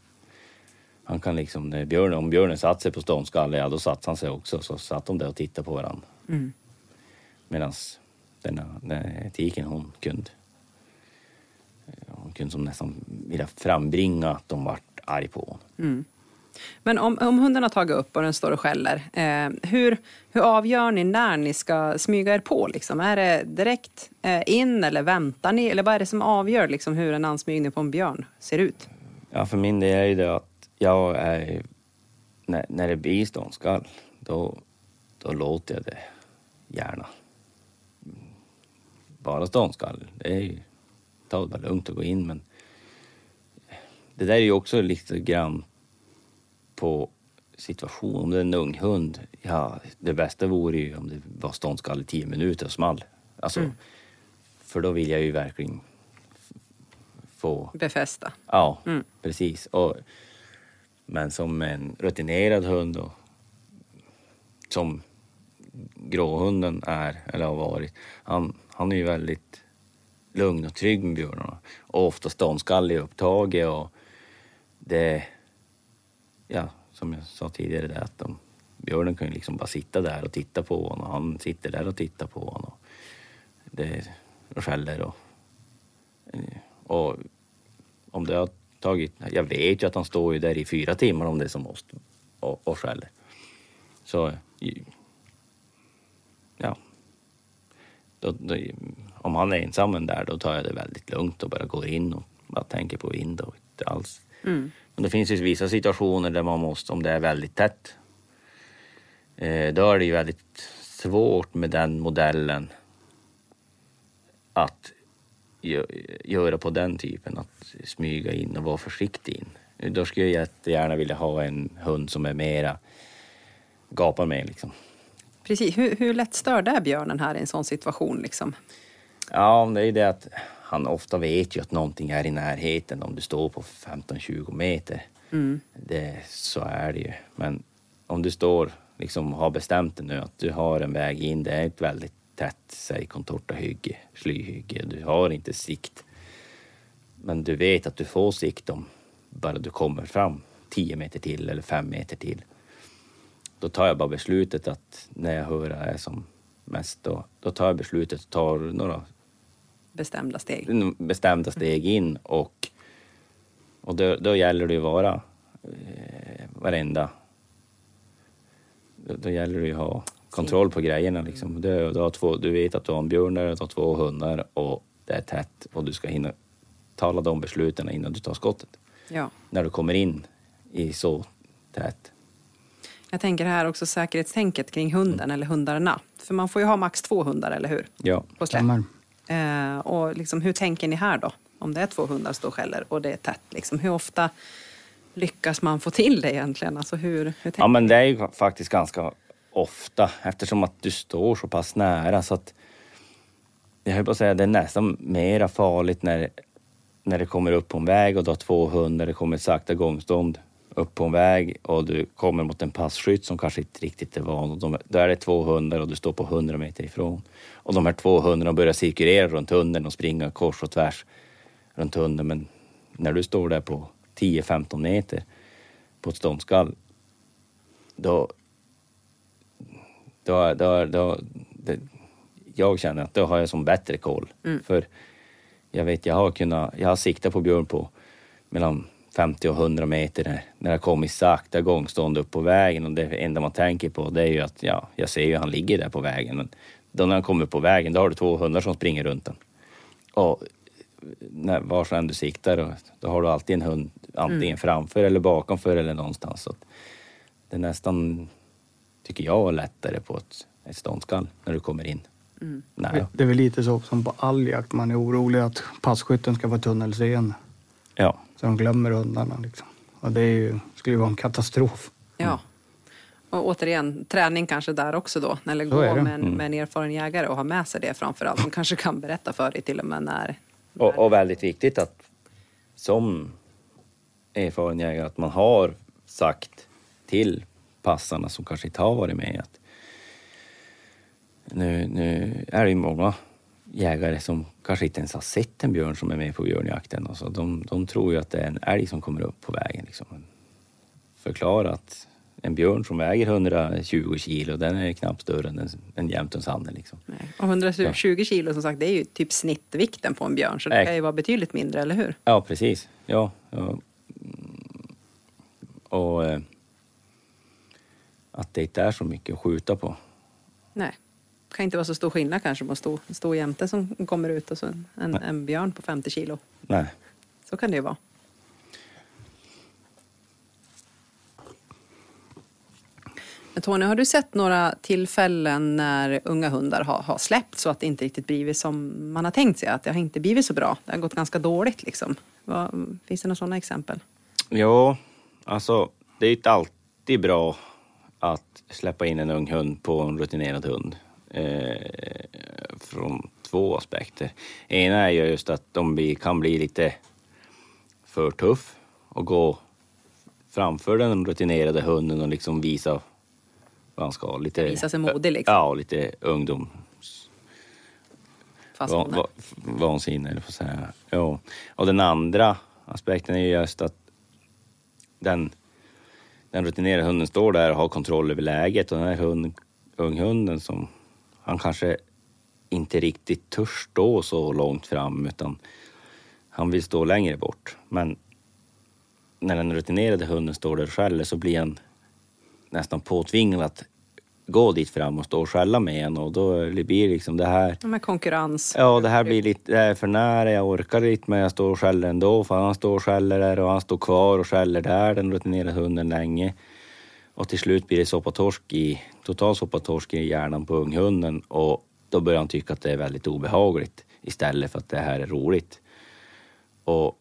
han kan liksom, när björnen, om björnen satt sig på ståndskalle, ja då satte han sig också. Så satt de där och tittade på varandra. Mm. Medan denna, den tiken hon kunde hon kunde som nästan vilja frambringa att de vart arg på honom. Mm. Men om, om hunden har tagit upp och den står och skäller, eh, hur, hur avgör ni när ni ska smyga er på? Liksom? Är det direkt eh, in eller väntar ni? Eller vad är det som avgör liksom, hur en ansmygning på en björn ser ut? Ja, för min del är ju det att jag är... När, när det blir ståndskall, då, då låter jag det gärna. Bara ståndskall, det är ju... Ta det bara lugnt och gå in, men... Det där är ju också lite grann på situation. Om det är en ung hund, ja, det bästa vore ju om det var ståndskall i tio minuter och small. Alltså, För då vill jag ju verkligen få Befästa. Ja, Mm. precis. Och, men som en rutinerad hund och som gråhunden är, eller har varit, han, han är ju väldigt lugn och trygg med björnarna. Och ofta ståndskallig och upptaget och det, ja, som jag sa tidigare, det att de, björnen kan ju liksom bara sitta där och titta på honom och han sitter där och tittar på honom. Och det och skäller och, och om det har tagit... Jag vet ju att han står ju där i fyra timmar om det är som måste och, och skäller. Så... Ja. Då, då, om han är ensam där då tar jag det väldigt lugnt och bara går in och bara tänker på vind och inte alls. Mm. Men det finns ju vissa situationer där man måste, om det är väldigt tätt, eh, då är det ju väldigt svårt med den modellen att gö- göra på den typen, att smyga in och vara försiktig in. Då skulle jag jättegärna vilja ha en hund som är mera gapar med liksom. Precis. Hur, hur lätt störd är björnen här i en sån situation? Liksom? Ja, det är det att han ofta vet ju att någonting är i närheten om du står på 15-20 meter. Mm. Det, så är det ju. Men om du står liksom har bestämt dig nu att du har en väg in, det är ett väldigt tätt, säg contortahygge, slyhygge, du har inte sikt. Men du vet att du får sikt om bara du kommer fram 10 meter till eller 5 meter till. Då tar jag bara beslutet att när jag hör det här som mest då, då tar jag beslutet och tar några Bestämda steg. bestämda steg in och, och då, då gäller det ju vara eh, varenda... Då, då gäller det ju ha kontroll på grejerna liksom. Du, du, har två, du vet att du har en björn där, du har två hundar och det är tätt och du ska hinna tala de besluten innan du tar skottet. Ja. När du kommer in i så tätt. Jag tänker här också säkerhetstänket kring hunden eller hundarna. För man får ju ha max två hundar, eller hur? Ja. På. Eh, och liksom, hur tänker ni här då? Om det är två hundar som skäller och det är tätt. Liksom, hur ofta lyckas man få till det egentligen? Alltså, hur, hur Ja, men det är ju faktiskt ganska ofta eftersom att du står så pass nära så att jag höll på att säga det är nästan mera farligt när, när det kommer upp på en väg och du har två hundar, det kommer ett sakta gångstånd upp på en väg och du kommer mot en passkytt som kanske inte riktigt är van. Och de, där är det två hundar och du står på 100 meter ifrån. Och de här två hundarna börjar cirkulera runt hunden och springa kors och tvärs runt hunden. Men när du står där på 10-15 meter på ett ståndskall då, då, då, då det, jag känner att då har jag som bättre koll. För jag vet, jag har kunnat, jag har siktat på björn på mellan 50 och 100 meter när, när jag kommit sakta gångstånd upp på vägen och det enda man tänker på det är ju att ja, jag ser ju han ligger där på vägen men då när han kommer på vägen då har du två hundar som springer runt den. Och när, var än du siktar, och, då har du alltid en hund antingen framför eller bakomför eller någonstans. Så det är nästan, tycker jag, lättare på ett, ett ståndskall när du kommer in. Nej. Det är väl lite så som på all jakt. Man är orolig att passkytten ska få tunnelseende. Ja, Så de glömmer hundarna liksom. Och det är ju, skulle ju vara en katastrof. Ja. Och återigen, träning kanske där också då. Eller gå med en, med en erfaren jägare och ha med sig det framför allt. Som kanske kan berätta för dig till och med när... och, och väldigt viktigt att som erfaren jägare att man har sagt till passarna som kanske inte har varit med att nu, nu är det ju många jägare som kanske inte ens har sett en björn som är med på björnjakten. Och så de, de tror ju att det är en älg som kommer upp på vägen. Liksom. Förklara att en björn som väger 120 kilo, den är knappt större än en, en jämthundshanne. Liksom. Nej. Och 120 kilo som sagt, det är ju typ snittvikten på en björn. Så det Nej. kan ju vara betydligt mindre, eller hur? Ja, precis. Ja, ja. Och eh, att det inte är så mycket att skjuta på. Nej. Kan inte vara så stor skillnad kanske på en stor, stor jämte som kommer ut och så en, en, en björn på 50 kilo. Nej. Så kan det ju vara. Men Tony, har du sett några tillfällen när unga hundar har, har släppt så att det inte riktigt blivit som man har tänkt sig? Att det har inte blivit så bra? Det har gått ganska dåligt liksom. Vad, finns det några sådana exempel? Ja, alltså det är inte alltid bra att släppa in en ung hund på en rutinerad hund. Eh, från två aspekter. Ena är ju just att de blir, kan bli lite för tuff och gå framför den rutinerade hunden och liksom visa vad han ska. Lite, Visa sig modig, liksom. Ja, lite ungdom. Va, va, vansinne, eller får säga. Ja. Och den andra aspekten är ju just att den, den rutinerade hunden står där och har kontroll över läget och den här hund, unghunden som han kanske inte riktigt törs stå så långt fram utan han vill stå längre bort. Men när den rutinerade hunden står där och skäller så blir han nästan påtvingad att gå dit fram och stå och skälla med en och då blir det liksom det här Med konkurrens. Ja, det här blir lite det är för nära. Jag orkar inte men jag står och skäller ändå. För han står och skäller där och han står kvar och skäller där, den rutinerade hunden länge. Och till slut blir det soppatorsk i, total soppatorsk i hjärnan på unghunden och då börjar han tycka att det är väldigt obehagligt istället för att det här är roligt. Och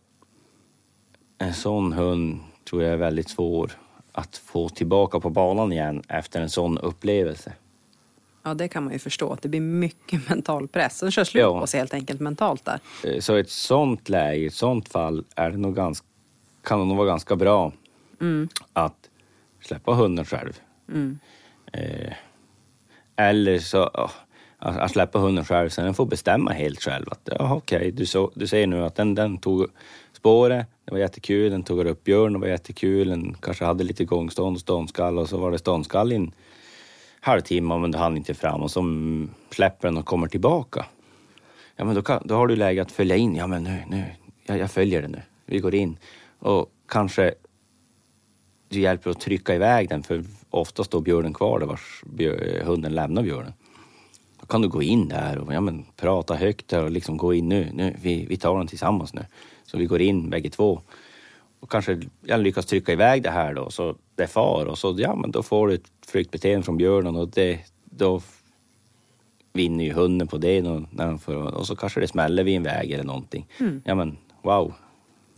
en sån hund tror jag är väldigt svår att få tillbaka på banan igen efter en sån upplevelse. Ja, det kan man ju förstå. att Det blir mycket mental press. Den kör slut Ja. på sig helt enkelt mentalt där. Eh, Så i ett sånt läge, i ett sånt fall, är det nog ganska, kan det nog vara ganska bra att släppa hunden själv. Eh, eller så ja, att, att släppa hunden själv så den får bestämma helt själv. Att ja, okej, du, så, du säger nu att den, den tog spåret, det var jättekul, den tog upp björn, det var jättekul, den kanske hade lite gångstånd och ståndskall och så var det ståndskall i en halvtimme men du hann inte fram och så mm, släpper den och kommer tillbaka. Ja, men då, kan, då har du läge att följa in. Ja, men nu, nu, jag, jag följer den nu. Vi går in. Och kanske du hjälper att trycka iväg den, för ofta står björnen kvar där vars björ, hunden lämnar björnen. Då kan du gå in där och ja, men, prata högt där och liksom gå in nu. nu vi, vi tar den tillsammans nu. Så vi går in bägge två. Och kanske jag lyckas trycka iväg det här då, så det far och så ja, men då får du ett flyktbeteende från björnen och det, då vinner ju hunden på det när får, och så kanske det smäller vid en väg eller någonting. Ja men wow.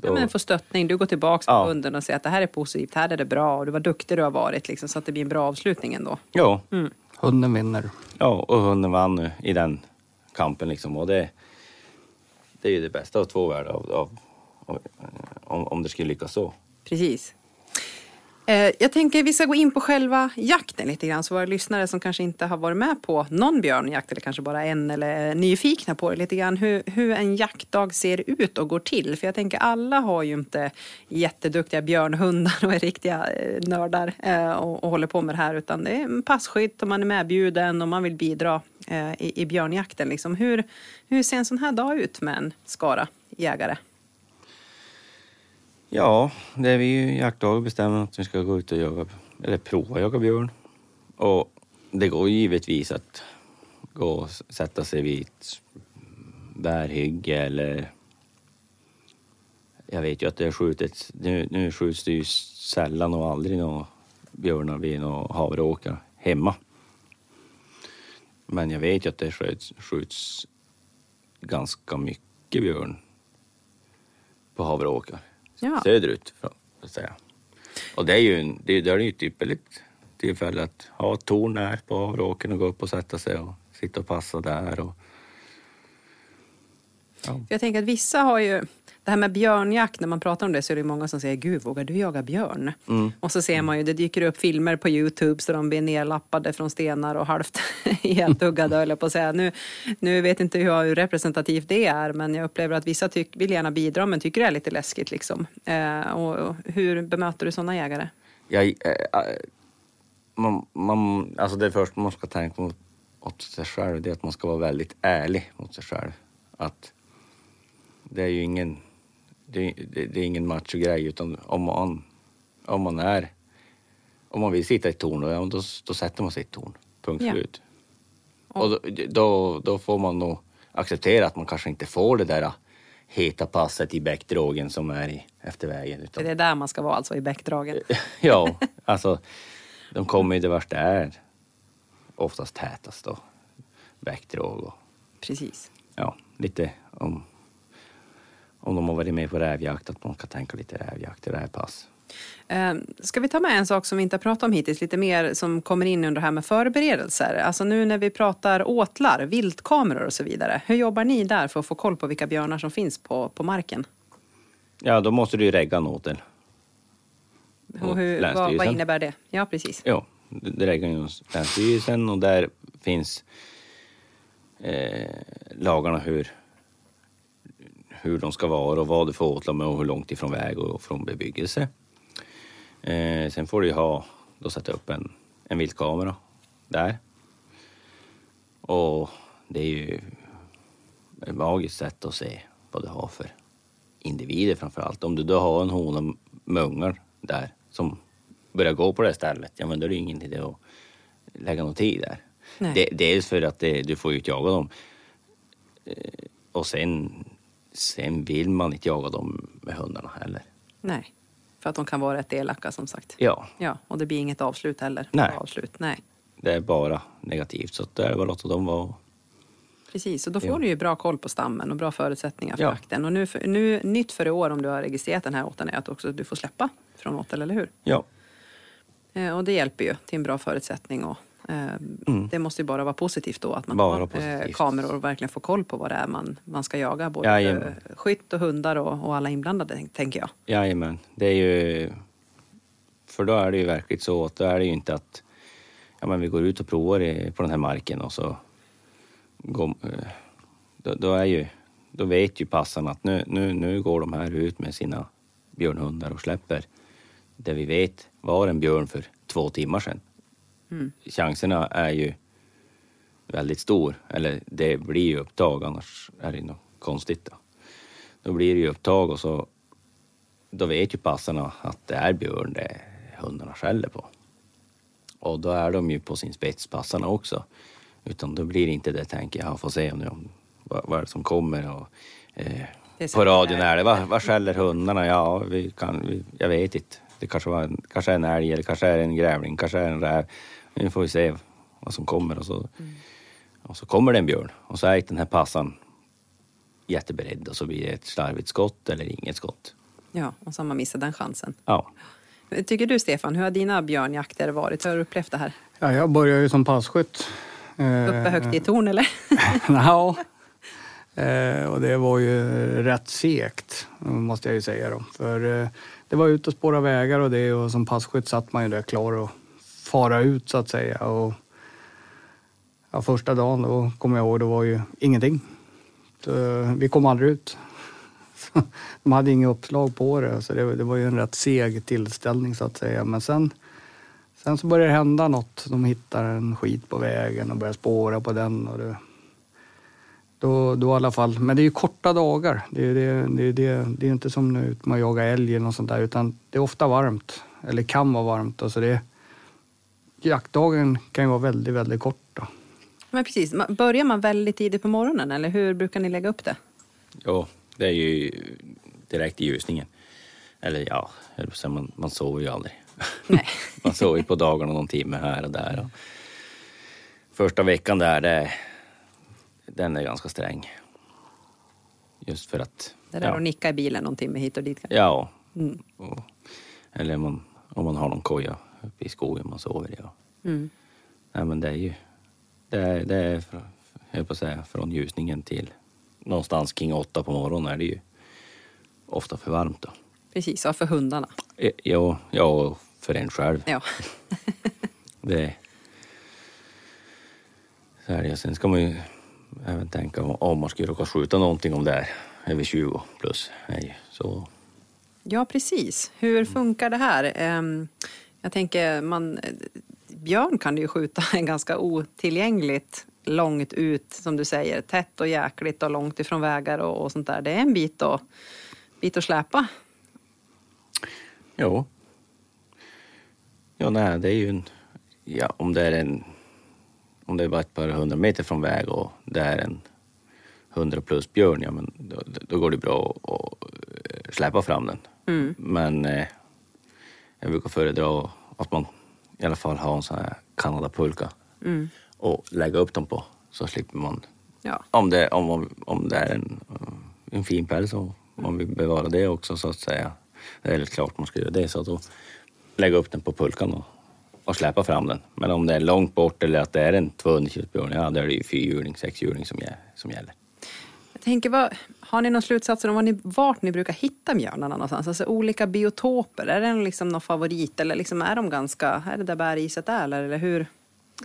Ja, men få stöttning. Du går tillbaka Ja. på hunden och säger att det här är positivt, här är det bra och du var duktig du har varit. Liksom, så att det blir en bra avslutning ändå. ja, Hunden vinner. ja, och hunden vann nu i den kampen liksom och det, det är ju det bästa av två världar av, av, av, om, om det skulle lyckas så. Precis. Eh, jag tänker vi ska gå in på själva jakten lite grann. Så våra lyssnare som kanske inte har varit med på någon björnjakt eller kanske bara en eller är nyfikna på det lite grann. Hur, hur en jaktdag ser ut och går till. För jag tänker alla har ju inte jätteduktiga björnhundar och är riktiga eh, nördar och, och håller på med det här. Utan det är en passkytt och man är medbjuden och man vill bidra i, i björnjakten. Liksom. Hur, hur ser en sån här dag ut med en skara jägare? Ja, det är vi ju jaktlag bestämmer att vi ska gå ut och jaga, eller prova jaga björn. Och det går ju givetvis att gå och sätta sig vid ett bärhygge eller jag vet ju att det har skjutits, nu, nu skjuts det ju sällan och aldrig några björnar vid några havreåkrar hemma. Men jag vet ju att det skjuts, skjuts ganska mycket björn på havreåkrar Ja. söderut. För att säga. Och det är ju, det, är ju ett ypperligt tillfälle att ha ett torn där på havreåkern och gå upp och sätta sig och sitta och passa där. Och, ja. Jag tänker att vissa har ju, det här med björnjakt, när man pratar om det så är det många som säger Gud, vågar du jaga björn? Mm. Och så ser man ju, det dyker upp filmer på Youtube så de blir nerlappade från stenar och halvt ihjältuggade höll jag på att säga. Nu, nu vet inte jag hur representativt det är, men jag upplever att vissa tyck, vill gärna bidra men tycker det är lite läskigt liksom. Eh, och, och hur bemöter du sådana jägare? Jag, äh, äh, man, man, alltså det första man ska tänka mot, åt sig själv det är att man ska vara väldigt ärlig mot sig själv. Att det är ju ingen, det, det, det är ingen machogrej utan om man, om man är, om man vill sitta i ett torn, då, då, sätter man sig i ett torn. Punkt Ja. slut. Och då, då, då får man nog acceptera att man kanske inte får det där heta passet i bäckdrågen som är i, efter vägen. Utan, Det är där man ska vara alltså, i bäckdragen. ja, alltså de kommer ju det värsta är oftast tätast då. Bäckdråg och Precis. ja, lite om, om de har varit med på rävjakt, att man kan tänka lite rävjakt i rävpass. Eh, Ska vi ta med en sak som vi inte har pratat om hittills, lite mer som kommer in under det här med förberedelser? Alltså nu när vi pratar åtlar, viltkameror och så vidare. Hur jobbar ni där för att få koll på vilka björnar som finns på, på marken? Ja, då måste du ju regga en åtel. Och hur, vad, vad innebär det? Ja, precis. Ja, det reggar ju Länsstyrelsen och där finns eh, lagarna hur, hur de ska vara och vad du får åtla med och hur långt ifrån väg och från bebyggelse. Eh, sen får du ha, då sätta upp en, en viltkamera där. Och det är ju ett magiskt sätt att se vad du har för individer framför allt. Om du då har en hona med ungar där som börjar gå på det stället, ja men då är det ingen idé att lägga någon tid där. Nej. Dels för att det, du får utjaga dem Eh, och sen, sen vill man inte jaga dem med hundarna heller. Nej, för att de kan vara rätt elaka som sagt. Ja, Ja, och det blir inget avslut heller. Nej. Avslut. Nej. det är bara negativt så det är bara att dem vara. Precis, och då får Ja. du ju bra koll på stammen och bra förutsättningar för Ja. jakten. Och nu, nu, nytt för i år om du har registrerat den här åteln är att också du får släppa från åtel, eller hur? Ja, Eh, och det hjälper ju till en bra förutsättning. Och, eh, Det måste ju bara vara positivt då att man Mm. Bara har eh, positivt. kameror och verkligen får koll på vad det är man, man ska jaga. Både Jajamän. skytt och hundar och, och alla inblandade, tänk- tänker jag. jajamän. Det är ju... För då är det ju verkligen så att då är det ju inte att ja, men vi går ut och provar på den här marken och så går, eh, då, då, är ju, då vet ju passarna att nu, nu, nu går de här ut med sina björnhundar och släpper det vi vet var en björn för två timmar sedan. Chanserna är ju väldigt stor, eller det blir ju upptag annars är det något konstigt. Då, då blir det ju upptag och så då vet ju passarna att det är björn det hundarna skäller på. Och då är de ju på sin spets, passarna också. Utan då blir det inte det, tänker jag, får se nu om vad, vad är det som kommer och eh, på radion är det, vad, vad skäller hundarna? Ja, vi kan, vi, jag vet inte. Det kanske, var kanske är en älg eller kanske är en grävling, kanske är en räv. Nu får vi se vad som kommer och så, och så kommer det en björn och så är inte den här passan jätteberedd och så blir det ett slarvigt skott eller inget skott. Ja, och så har man missat den chansen. Ja, Tycker du Stefan, hur har dina björnjakter varit? Hur har du upplevt det här? Ja, jag började ju som passkytt. Eh, Uppe högt i torn eller? Ja. Eh, och det var ju rätt segt, måste jag ju säga då. För eh, det var ut och spåra vägar och det och som passkytt satt man ju där klar att fara ut så att säga. Och, ja, första dagen då kommer jag ihåg, det var ju ingenting. Så, eh, vi kom aldrig ut. De hade inget uppslag på det, så det, det var ju en rätt seg tillställning så att säga. Men sen, sen så började det hända något. De hittar en skit på vägen och börjar spåra på den. Och det, då, då i alla fall. Men det är ju korta dagar. Det är, det, det, det, det är inte som nu man jagar älg eller något sånt där, utan det är ofta varmt. Eller kan vara varmt. Alltså det, jaktdagen kan ju vara väldigt, väldigt kort. Då. Men precis, börjar man väldigt tidigt på morgonen eller hur brukar ni lägga upp det? Ja, det är ju direkt i ljusningen. Eller ja, man, man sover ju aldrig. Nej. man sover ju på dagarna någon timme här och där. Och första veckan där, det, den är ganska sträng. Just för att... Det där ja, att nicka i bilen någon timme hit och dit. kanske. Ja. Mm. Och, eller man, om man har någon koja uppe i skogen man sover i. Mm. Nej men det är ju... Det är, det är för, jag på säga, från ljusningen till någonstans kring åtta på morgonen är det ju ofta för varmt då. Precis, ja, för hundarna. Ja, ja och för en själv. Ja. Det, så är det. Sen ska man ju även tänka om, om man skulle råka skjuta någonting om det är över 20 plus. Nej, så, ja, precis. Hur funkar det här? Jag tänker, man, björn kan du ju skjuta ganska otillgängligt långt ut, som du säger, tätt och jäkligt och långt ifrån vägar och, och sånt där. Det är en bit att, bit att släpa. jo. Ja, nej, det är ju en... Ja, om det är en... Om det är bara ett par hundra meter från väg och det är en 100 plus björn, ja men då, då går det bra att, släppa fram den. Men eh, jag brukar föredra att man i alla fall har en sån här kanadapulka och lägga upp dem på så slipper man Ja. om det, om, om det är en, en fin päls och man vill bevara det också så att säga. Det är klart man ska göra det. Så då lägga upp den på pulkan och, och släppa fram den. Men om det är långt bort eller att det är en 200 kilos björn, ja då är det ju fyrhjuling, sexhjuling som, som gäller. Jag tänker, vad, har ni några slutsatser om var ni, vart ni brukar hitta björnarna någonstans? Alltså olika biotoper, är det liksom någon favorit eller liksom är de ganska, är det där bergiset är eller, eller hur?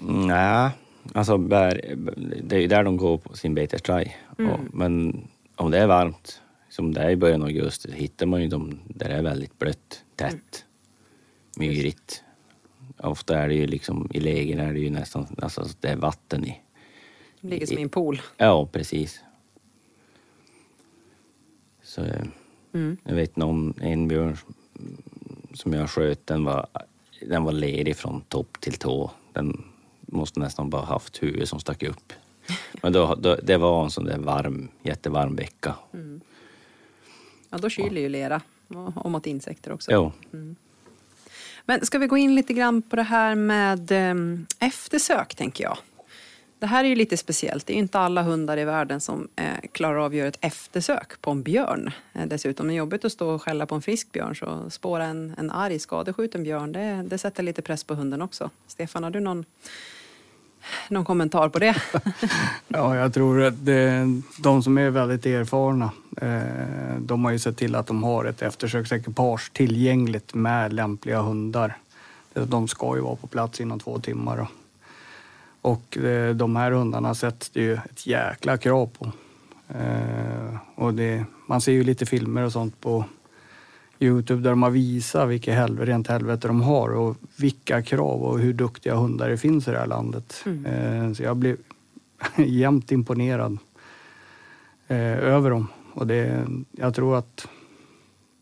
Mm, Nej, alltså bär, det är ju där de går på sin betestraj. Och, men om det är varmt, som det är i början av augusti, hittar man ju dem där det är väldigt blött, tätt, myrigt. Ofta är det ju liksom, i lägen är det ju nästan, alltså det är vatten i. De ligger som i en pool. Ja, precis. Så eh, jag vet någon, en björn som jag sköt, den var, den var ledig från topp till tå. Den måste nästan bara haft huvudet som stack upp. Men då, då, det var en sån där varm, jättevarm vecka. Ja, då kyler ju lera och, mot insekter också. Jo, Men ska vi gå in lite grann på det här med em, eftersök, tänker jag. Det här är ju lite speciellt. Det är ju inte alla hundar i världen som eh, klarar av att göra ett eftersök på en björn. Eh, dessutom är jobbigt att stå och skälla på en frisk björn. Så spåra en, en arg, skadeskjuten björn, det, det sätter lite press på hunden också. Stefan, har du någon, någon kommentar på det? Ja, jag tror att det, de som är väldigt erfarna, eh, de har ju sett till att de har ett eftersöksekipage tillgängligt med lämpliga hundar. De ska ju vara på plats inom två timmar. Då. Och eh, de här hundarna sätts det ju ett jäkla krav på. Eh, och det, man ser ju lite filmer och sånt på Youtube där de har visat vilket helvete, rent helvete de har och vilka krav och hur duktiga hundar det finns i det här landet. Eh, så jag blev jämt imponerad över dem. Och det, jag tror att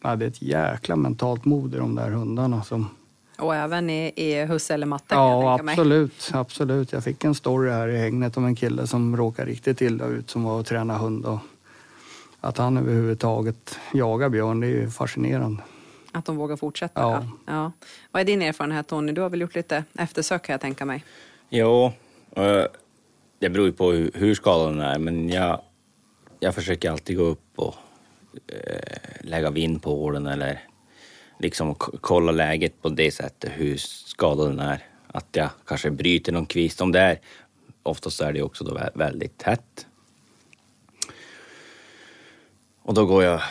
ja, det är ett jäkla mentalt mod i de där hundarna. Som, och även i, i husse eller matte, ja, absolut, absolut. Jag fick en story här i hängnet om en kille som råkade riktigt illa ut som var och tränade hund. Och att han överhuvudtaget jagar björn, det är ju fascinerande. Att de vågar fortsätta. Ja. Ja. Vad är din erfarenhet, Tony? Du har väl gjort lite eftersök, kan jag tänka mig. Jo, eh, det beror ju på hur, skadan är, men jag, jag försöker alltid gå upp och eh, lägga vind på den eller liksom kolla läget på det sättet, hur skadad den är. Att jag kanske bryter någon kvist. Om det är, oftast är det också då vä- väldigt tätt. Och då går jag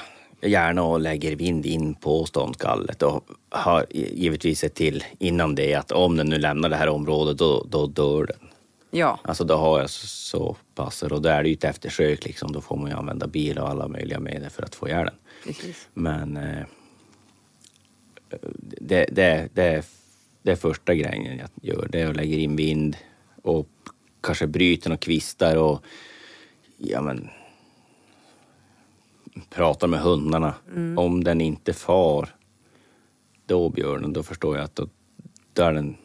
gärna och lägger vind in på ståndskallet och har givetvis sett till innan det att om den nu lämnar det här området då, då dör den. Ja, Alltså då har jag så, så pass och då är det ju ett eftersök liksom. Då får man ju använda bil och alla möjliga medel för att få ihjäl den. precis. Men eh, det, det, det, det är första grejen jag gör. Det är att lägga in vind och kanske bryter några kvistar och ja men pratar med hundarna. Om den inte far då björnen, då förstår jag att då, då, är den,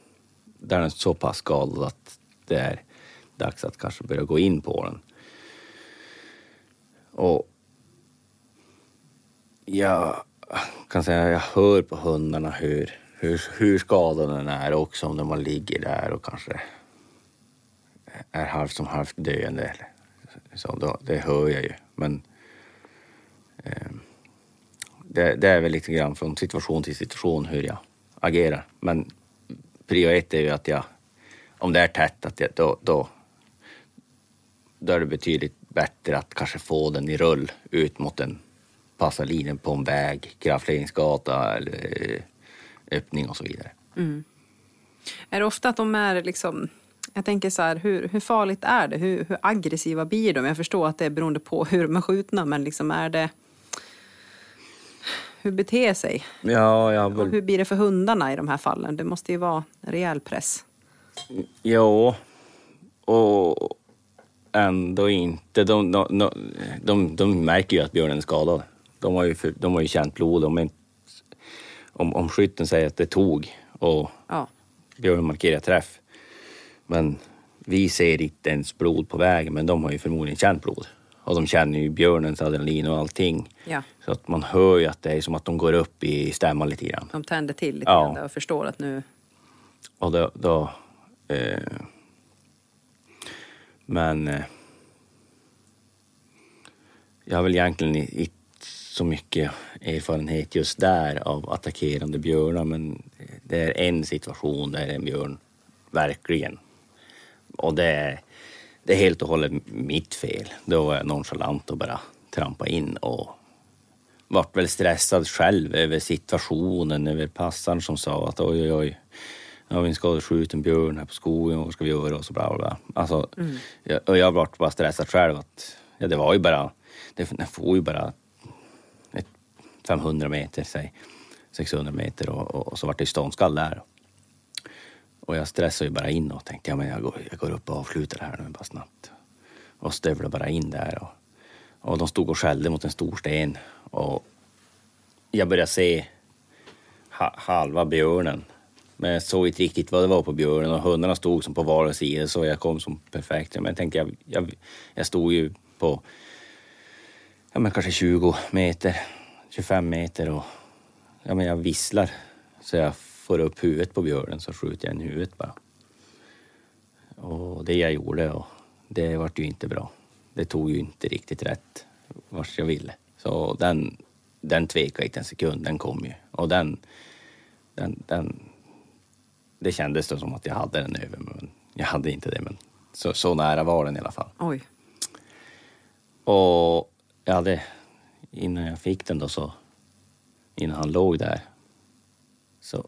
då är den så pass skadad att det är, dags att kanske börja gå in på den. Och jag kan säga jag hör på hundarna hur, hur, hur skadad den är också om man ligger där och kanske är halvt som halvt döende. Så då, det hör jag ju. Men eh, det, det, är väl lite grann från situation till situation hur jag agerar. Men prio ett är ju att jag, om det är tätt, att jag, då, då, då är det betydligt bättre att kanske få den i rull ut mot en passarlinjen på en väg, kraftledningsgata eller eh, öppning och så vidare. Mm. Är det ofta att de är liksom jag tänker så här, hur, hur farligt är det? Hur, hur aggressiva blir de? Jag förstår att det är beroende på hur de är skjutna, men liksom är det... Hur beter sig? Ja, jag väl... Och hur blir det för hundarna i de här fallen? Det måste ju vara rejäl press. Ja, och ändå inte. De, de, de, de, märker ju att björnen är skadad. De har ju, de har ju känt blod. De om, om skytten säger att det tog och ja. björnen markerar träff. Men vi ser inte ens blod på vägen, men de har ju förmodligen känt blod. Och de känner ju björnens adrenalin och allting. Ja. Så att man hör ju att det är som att de går upp i stämman lite grann. De tänder till lite ja. grann och förstår att nu... Och då... då eh, men... Eh, jag har väl egentligen inte så mycket erfarenhet just där av attackerande björnar men det är en situation där en björn verkligen och det är, det är helt och hållet mitt fel. Då var jag nonchalant och bara trampa in och vart väl stressad själv över situationen, över passaren som sa att oj, oj, oj, nu har vi en skadeskjuten björn här på skogen, vad ska vi göra? Och så bla, bla, bla. Alltså, mm. jag, och jag vart bara stressad själv. Att, ja, det var ju bara, det, får ju bara 500 meter, säg 600 meter och, och, och så vart det ståndskall där. Och jag stressade ju bara in och tänkte, ja men jag går, jag går upp och avslutar det här nu bara snabbt. Och stövlade bara in där och, och de stod och skällde mot en stor sten och jag började se ha, halva björnen. Men jag såg inte riktigt vad det var på björnen och hundarna stod som på var sida så jag kom som perfekt. Men jag tänkte, jag, jag, jag stod ju på ja, men kanske 20 meter, 25 meter och ja, men jag visslar så jag får upp huvudet på björnen så skjuter jag in huvudet bara. Och det jag gjorde och det vart ju inte bra. Det tog ju inte riktigt rätt vart jag ville. Så den, den tvekade inte en sekund, den kom ju. Och den, den, den det kändes då som att jag hade den över men jag hade inte det. Men så, så nära var den i alla fall. Oj. Och jag hade, innan jag fick den då så, innan han låg där, så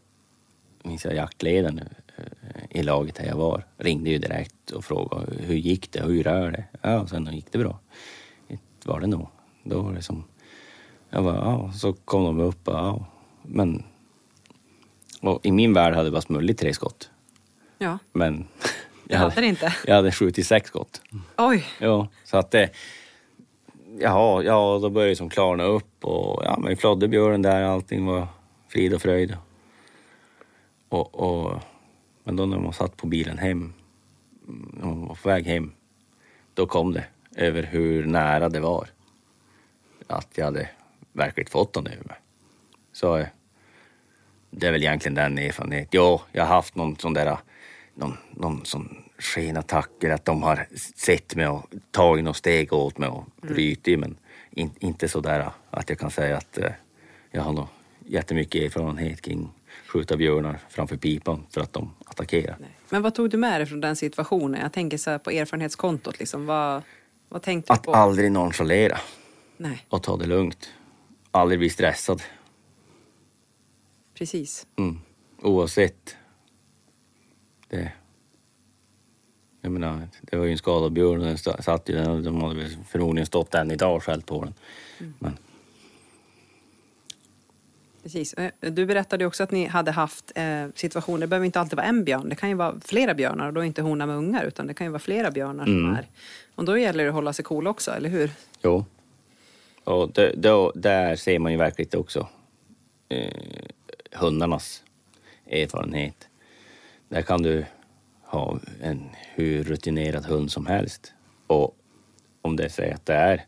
minns jag jaktledaren eh, i laget där jag var ringde ju direkt och frågade hur gick det, hur är det? Ja, sen gick det bra. var det nog. Då var det som, jag bara, ja, så kom de upp och, ja, men och i min värld hade det bara smullit tre skott. Ja. Men jag hade, hade inte. Jag hade skjutit sex skott. Oj! Ja, så att det, jaha, ja, då började det som liksom klarna upp och ja, men flodde björnen där, allting var frid och fröjd. Och, och, men då när man satt på bilen hem, när man var på väg hem, då kom det över hur nära det var. Att jag hade verkligen fått den över mig. Så eh, det är väl egentligen den erfarenheten. Ja, jag har haft någon sån där, någon, någon sån skenattacker, att de har sett mig och tagit något steg åt mig och brutit, mm. men in, inte så där att jag kan säga att eh, jag har något jättemycket erfarenhet kring skjuta björnar framför pipan för att de attackerar. Men vad tog du med dig från den situationen? Jag tänker så på erfarenhetskontot. Liksom. Vad, vad tänkte att du på? Att aldrig nonchalera. Nej. Och ta det lugnt. Aldrig bli stressad. Precis. Mm. Oavsett. Det. Jag menar, det var ju en skadad björn och den satt ju där. De hade väl förmodligen stått än idag och skällt på den. Mm. Men Precis. Eh, du berättade också att ni hade haft eh, situationer, det behöver inte alltid vara en björn, det kan ju vara flera björnar och då inte hona med ungar utan det kan ju vara flera björnar mm. som är. Och då gäller det att hålla sig cool också, eller hur? Jo. Och det, då, där ser man ju verkligen också eh, hundarnas erfarenhet. Där kan du ha en hur rutinerad hund som helst. Och om det säger att det är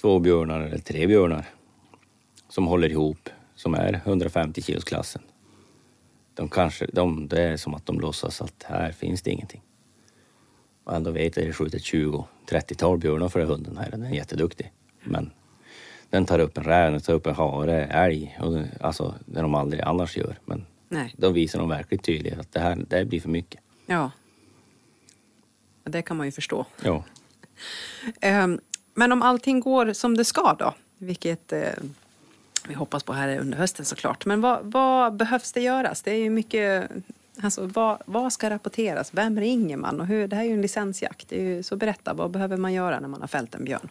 två björnar eller tre björnar som håller ihop, som är 150 kilos klassen. De kanske, de, det är som att de låtsas att här finns det ingenting. Och ändå vet jag att det skjutit 20-30-tal björnar för den hunden här. Den är jätteduktig. Men den tar upp en räv, den tar upp en hare, älg. Och alltså det de aldrig annars gör. Men Nej. då visar de verkligen tydligt att det här det blir för mycket. Ja. Det kan man ju förstå. Ja. Ehm, Men om allting går som det ska då, vilket eh, vi hoppas på här under hösten såklart. Men vad, vad behövs det göras? Det är ju mycket, alltså vad, vad ska rapporteras? Vem ringer man? Och hur, det här är ju en licensjakt. Det är ju, så berätta, vad behöver man göra när man har fällt en björn?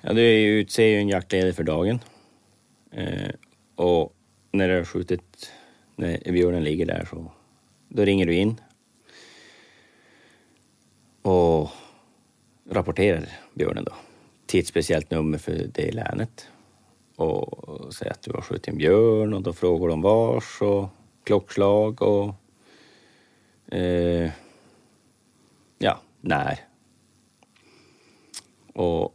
Ja, du utser ju en jaktledare för dagen. Eh, och när du har skjutit, när björnen ligger där så då ringer du in och rapporterar björnen då till ett speciellt nummer för det länet. Och säger att du har skjutit en björn och då frågar de vars och klockslag och eh, ja, när. Och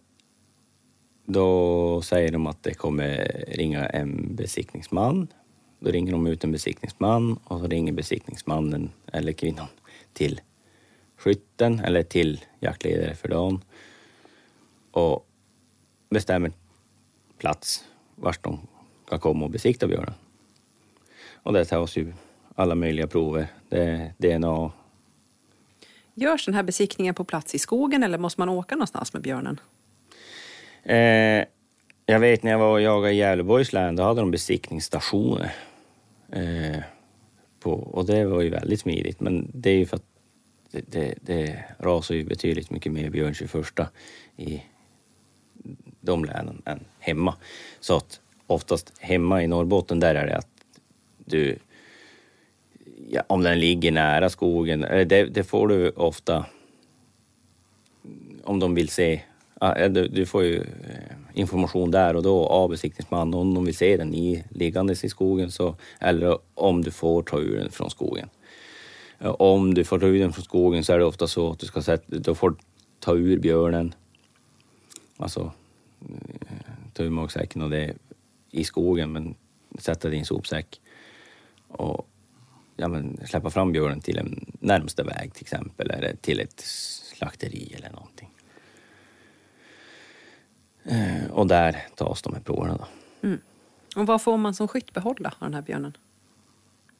då säger de att det kommer ringa en besiktningsman. Då ringer de ut en besiktningsman och så ringer besiktningsmannen eller kvinnan till skytten eller till jaktledare för dagen och bestämmer plats vart de kan komma och besikta björnen. Och det tas ju alla möjliga prover. Det är DNA. Görs den här besiktningen på plats i skogen eller måste man åka någonstans med björnen? Eh, jag vet när jag var och jagade i Gävleborgs län, då hade de besiktningsstationer. Eh, på, och det var ju väldigt smidigt, men det är ju för att det, det, det rasar ju betydligt mycket mer björn 21 i de länen än hemma. Så att oftast hemma i Norrbotten, där är det att du... Ja, om den ligger nära skogen, eh, det, det får du ofta om de vill se. Ah, du, du får ju eh, information där och då av besiktningsman om de vill se den i, liggandes i skogen så, eller om du får ta ur den från skogen. Om du får ta ur den från skogen så är det ofta så att du ska sätta, då får ta ur björnen. Alltså eh, ta ur magsäcken och det i skogen men sätta det i en sopsäck. Och ja, men, släppa fram björnen till en närmsta väg till exempel eller till ett slakteri eller någonting. Eh, och där tas de här proverna då. Och vad får man som skytt behålla av den här björnen?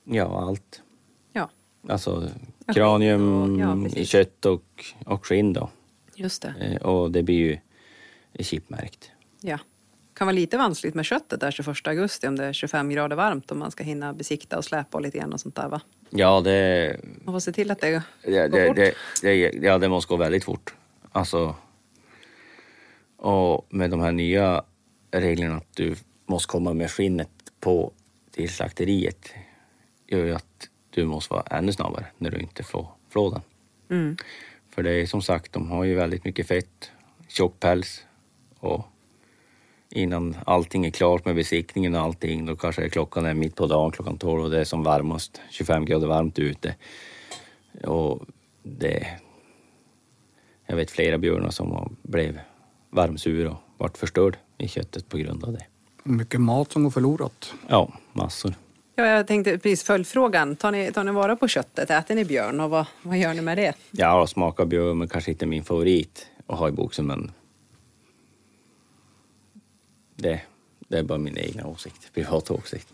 Ja, allt. Ja, Alltså kranium, ja, kött och, och skinn då. just det. Eh, och det blir ju chipmärkt. Ja. kan vara lite vanskligt med köttet där 21 augusti om det är 25 grader varmt och man ska hinna besikta och släpa och lite grann och sånt där va? Ja, det, Man får se till att det det, går det, fort. det, det, ja, det måste gå väldigt fort. Alltså, och med de här nya reglerna att du måste komma med skinnet på till slakteriet gör ju att du måste vara ännu snabbare när du inte får flådan. Mm. För det är som sagt, de har ju väldigt mycket fett, tjock päls och innan allting är klart med besiktningen och allting, då kanske klockan är mitt på dagen, klockan 12 och det är som varmast, 25 grader varmt ute. Och det... Jag vet flera björnar som har blev varmsur och vart förstörd i köttet på grund av det. Mycket mat som går förlorat. Ja, massor. Ja, jag tänkte precis följdfrågan. Tar ni, tar ni vara på köttet? Äter ni björn och vad, vad gör ni med det? Ja, smaka björn, men kanske inte min favorit att ha i boxen, men det, det är bara min egna åsikt, privata åsikt.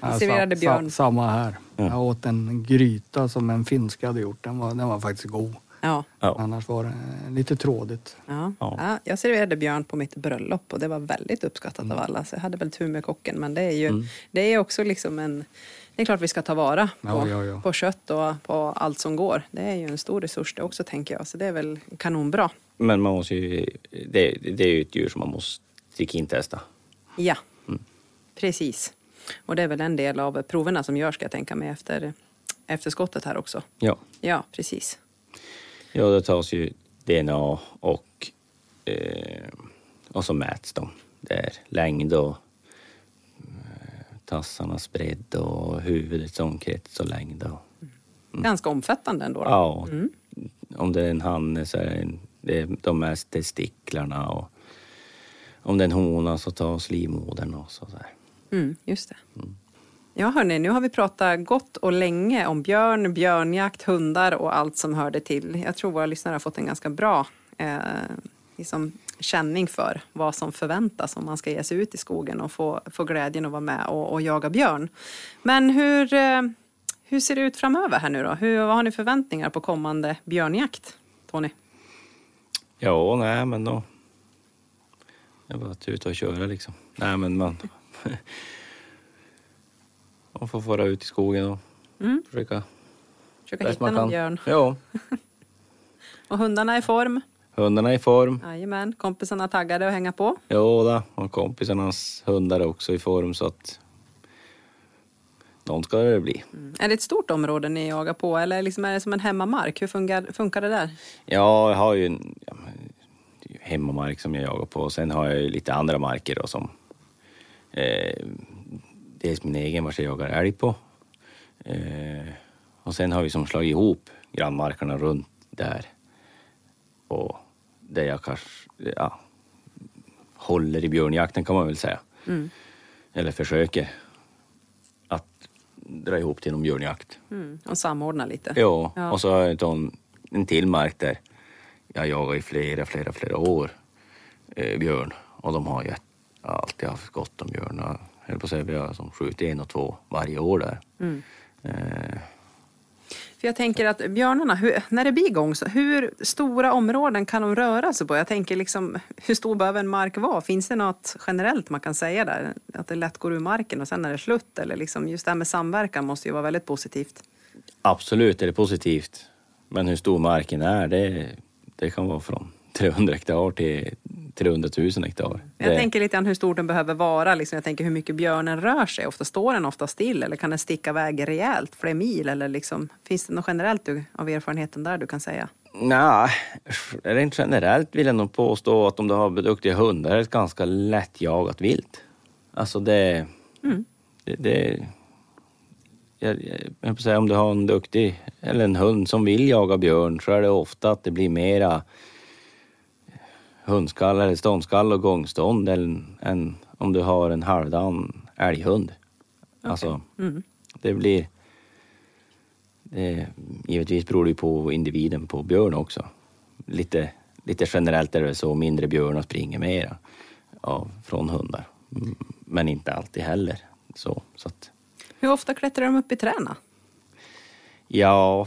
Ja, Serverade sa- björn. Sa, samma här. Ja. Jag åt en gryta som en finska hade gjort. Den var, den var faktiskt god. Ja. Ja. Annars var det lite trådigt. Ja. Ja. Ja. jag serverade björn på mitt bröllop och det var väldigt uppskattat av alla. Så jag hade väl tur med kocken. Men det är ju det är också liksom en... Det är klart vi ska ta vara på, Ja, ja, ja. på kött och på allt som går. Det är ju en stor resurs det också tänker jag. Så det är väl kanonbra. Men man måste ju, det, det är ju ett djur som man måste trikintesta. Ja, precis. Och det är väl en del av proverna som görs ska jag tänka mig efter, efter skottet här också. Ja. Ja, precis. Ja, då tas ju DNA och, eh, och så mäts de. Det är längd och eh, tassarnas bredd och huvudets omkrets och längd. Och, Ganska omfattande ändå. Då. Ja, om det är en hanne så är det, en, det är de mest testiklarna och om det är en hona så tas livmodern och så där. Mm, just det. Ja, hörni, nu har vi pratat gott och länge om björn, björnjakt, hundar och allt som hörde till. Jag tror våra lyssnare har fått en ganska bra eh, liksom, känning för vad som förväntas om man ska ge sig ut i skogen och få, få glädjen att vara med och, och jaga björn. Men hur, eh, hur ser det ut framöver här nu då? Hur, vad har ni förväntningar på kommande björnjakt, Tony? Ja, nej men då... Det är bara att ut och köra liksom. Nej men man... man får vara ut i skogen och Mm. försöka Försöka hitta någon björn. Ja, Och hundarna är i form. hundarna är i form. Jajamän, kompisarna taggade att hänga på. Jo då, och kompisarnas hundar är också i form så att någon ska det bli. Mm. Är det ett stort område ni jagar på eller liksom är det som en hemmamark? Hur funkar, funkar det där? Ja, jag har ju en ja, hemmamark som jag jagar på och sen har jag ju lite andra marker då som eh, dels min egen vars jag jagar älg på. Eh, och sen har vi som slagit ihop grannmarkerna runt där. Och där jag kanske ja, håller i björnjakten kan man väl säga. Eller försöker att dra ihop till någon björnjakt. Mm. Och samordna lite. Ja, Ja. och så har jag en, en till mark där jag jagar i flera, flera, flera år eh, björn. Och de har ju alltid haft gott om björn. Höll på att säga, vi har som skjutit en och två varje år där. Mm. Eh, För jag tänker att björnarna, hur, när det blir igång, så hur stora områden kan de röra sig på? Jag tänker liksom, hur stor behöver en mark vara? Finns det något generellt man kan säga där? Att det lätt går ur marken och sen är det slut? Eller liksom, just det här med samverkan måste ju vara väldigt positivt. absolut är det positivt. Men hur stor marken är, det, det kan vara från 300 hektar till 300 000 hektar. Jag det, tänker lite grann hur stor den behöver vara. Liksom, jag tänker hur mycket björnen rör sig. Ofta står den ofta still eller kan den sticka iväg rejält, flera mil? Eller liksom, finns det något generellt du, av erfarenheten där du kan säga? Nej, rent generellt vill jag nog påstå att om du har duktiga hundar är det ett ganska lättjagat vilt. Alltså det... det, det jag, jag, jag säga, om du har en duktig eller en hund som vill jaga björn så är det ofta att det blir mera hundskall eller ståndskall och gångstånd än, än om du har en halvdan älghund. Alltså, det blir... Det, givetvis beror det på individen på björn också. Lite, lite generellt är det så, mindre björnar springer mera av, från hundar. Mm, Men inte alltid heller så. så att, Hur ofta klättrar de upp i träna? ja,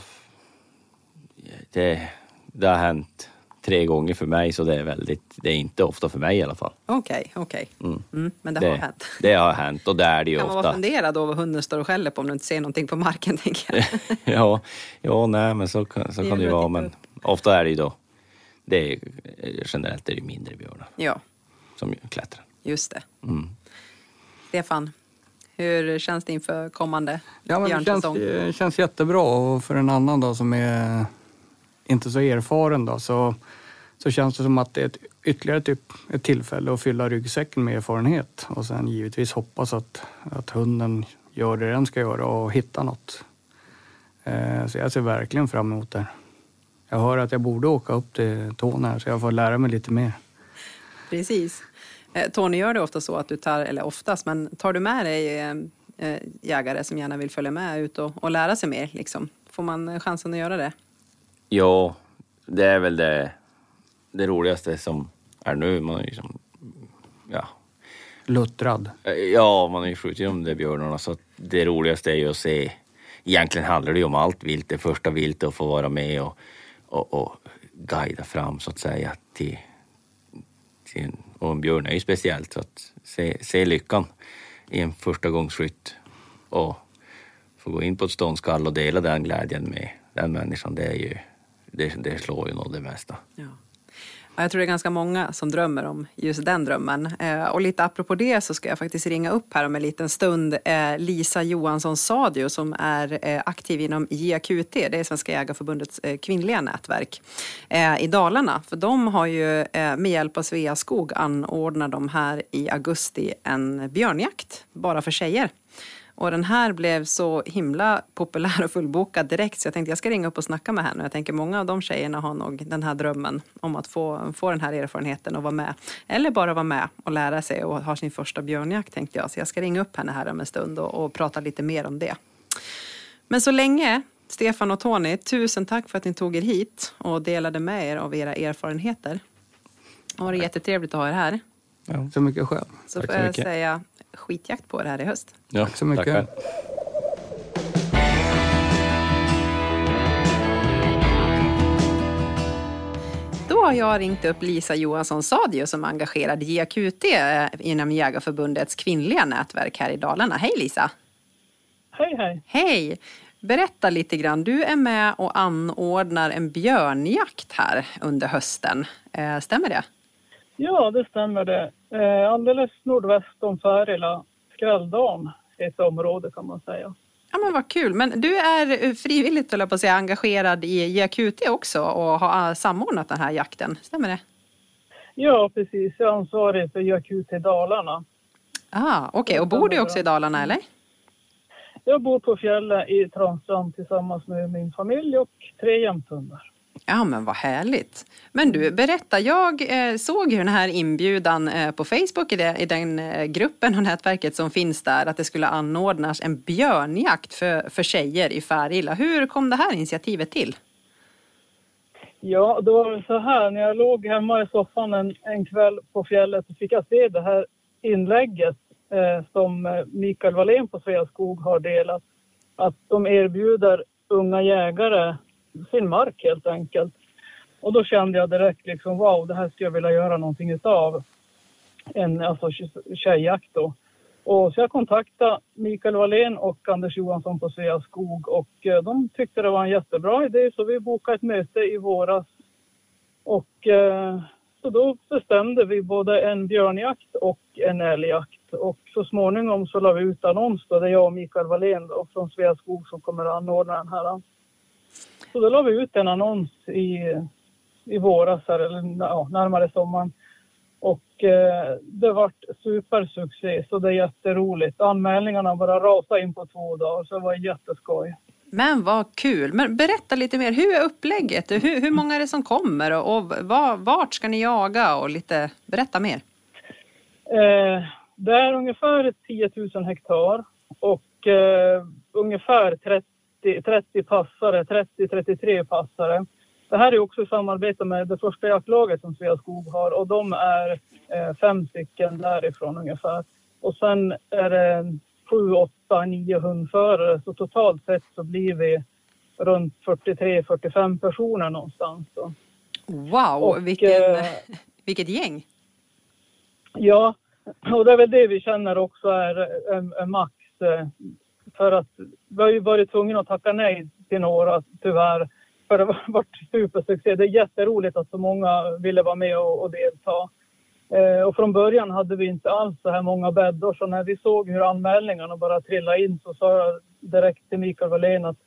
det, det har hänt tre gånger för mig så det är väldigt, det är inte ofta för mig i alla fall. Okej, okej. Mm, men det, har hänt. Det har hänt och det är det ju Kan man vara ofta. funderad då vad hunden står och skäller på om du inte ser någonting på marken? Tänker jag. ja, ja, nej men så, kan- så Det kan det ju vara. Men ofta är det ju då, det är, generellt är det mindre björnar ja, som klättrar. just det. Mm. Stefan, hur känns det inför kommande Ja, men det känns, björnsäsong? det känns jättebra och för en annan då som är inte så erfaren då så, så känns det som att det är ett, ytterligare typ ett tillfälle att fylla ryggsäcken med erfarenhet och sen givetvis hoppas att, att hunden gör det den ska göra och hittar något. Eh, så jag ser verkligen fram emot det. Jag hör att jag borde åka upp till Tån här så jag får lära mig lite mer. Precis. Eh, Tony, gör det ofta så att du tar, eller oftast, men tar du med dig eh, eh jägare som gärna vill följa med ut och, och lära sig mer? Liksom? Får man chansen att göra det? Ja, det är väl det, det roligaste som är nu. Man är ju som, ja, Luttrad. ja, man har ju skjutit de där björnarna så det roligaste är ju att se. Egentligen handlar det ju om allt vilt, det första viltet att få vara med och, och, och guida fram så att säga till, till och en björn är ju speciellt så att se, se lyckan i en första gångsskytt och få gå in på ett ståndskall och dela den glädjen med den människan, det är ju, det, det slår ju nog det mesta. Ja. Jag tror det är ganska många som drömmer om just den drömmen. Eh, och lite apropå det så ska jag faktiskt ringa upp här om en liten stund eh, Lisa Johansson Sadio som är eh, aktiv inom JAQT, det är Svenska Jägarförbundets kvinnliga nätverk i Dalarna. För de har ju med hjälp av Sveaskog anordnat de här i augusti en björnjakt bara för tjejer. Och den här blev så himla populär och fullbokad direkt så jag tänkte jag ska ringa upp och snacka med henne. Jag tänker många av de tjejerna har nog den här drömmen om att få, få den här erfarenheten och vara med. Eller bara vara med och lära sig och ha sin första björnjakt tänkte jag. Så jag ska ringa upp henne här om en stund och, och prata lite mer om det. Men så länge Stefan och Tony, tusen tack för att ni tog er hit och delade med er av era erfarenheter. Det var jättetrevligt att ha er här. Ja. Så mycket själv. Så tack får jag mycket. säga skitjakt på er här i höst. Ja, tack så mycket. Tackar. Då har jag ringt upp Lisa Johansson Sadio som är engagerad i JQT eh, inom Jägarförbundets kvinnliga nätverk här i Dalarna. Hej Lisa! Hej hej! Hej! Berätta lite grann. Du är med och anordnar en björnjakt här under hösten. Eh, stämmer det? Ja, det stämmer det. Eh, alldeles nordväst om Färila, Skrälldalen, ett område kan man säga. Ja, men vad kul. Men du är frivilligt, eller på att säga, engagerad i JQT också och har samordnat den här jakten. Stämmer det? Ja, precis. Jag är ansvarig för JQT Dalarna. Ah, Okej, okay. och bor du också i Dalarna eller? Jag bor på fjället i Transtrand tillsammans med min familj och tre jämthundar. Ja men vad härligt. Men du, berätta. Jag eh, såg ju den här inbjudan eh, på Facebook i, det, i den eh, gruppen och nätverket som finns där att det skulle anordnas en björnjakt för, för tjejer i Färila. Hur kom det här initiativet till? Ja, det var så här. När jag låg hemma i soffan en, en kväll på fjället så fick jag se det här inlägget eh, som Mikael Wallén på Sveaskog har delat. Att de erbjuder unga jägare sin mark helt enkelt. Och då kände jag direkt liksom wow, det här skulle jag vilja göra någonting utav. En alltså tjejjakt då. Och så jag kontaktade Mikael Wallén och Anders Johansson på Sveaskog och eh, de tyckte det var en jättebra idé så vi bokade ett möte i våras. Och eh, så då bestämde vi både en björnjakt och en älgjakt. Och så småningom så la vi ut annons då, det är jag och Mikael Wallén då, från Sveaskog som kommer att anordna den här. Så då la vi ut en annons i, i våras, här, eller ja, närmare sommaren. Och eh, det vart supersuccé, så det är jätteroligt. Anmälningarna bara rasade in på två dagar, så det var jätteskoj. Men vad kul! Men berätta lite mer, hur är upplägget? Hur, hur många är det som kommer och, och var, vart ska ni jaga? Och lite, berätta mer. Eh, det är ungefär 10 000 hektar och eh, ungefär 30 30, passare, 30-33 passare. Det här är också i samarbete med det första jaktlaget som Sveaskog har och de är eh, fem stycken därifrån ungefär. Och sen är det sju, åtta, nio hundförare så totalt sett så blir vi runt 43-45 personer någonstans. Då. Wow, och, vilken, eh, vilket gäng! Ja, och det är väl det vi känner också är, är, är max. För att vi har ju varit tvungna att tacka nej till några tyvärr. För det har varit supersuccé. Det är jätteroligt att så många ville vara med och, och delta. Eh, och från början hade vi inte alls så här många bäddar så när vi såg hur anmälningarna bara trillade in så sa jag direkt till Mikael Wallén att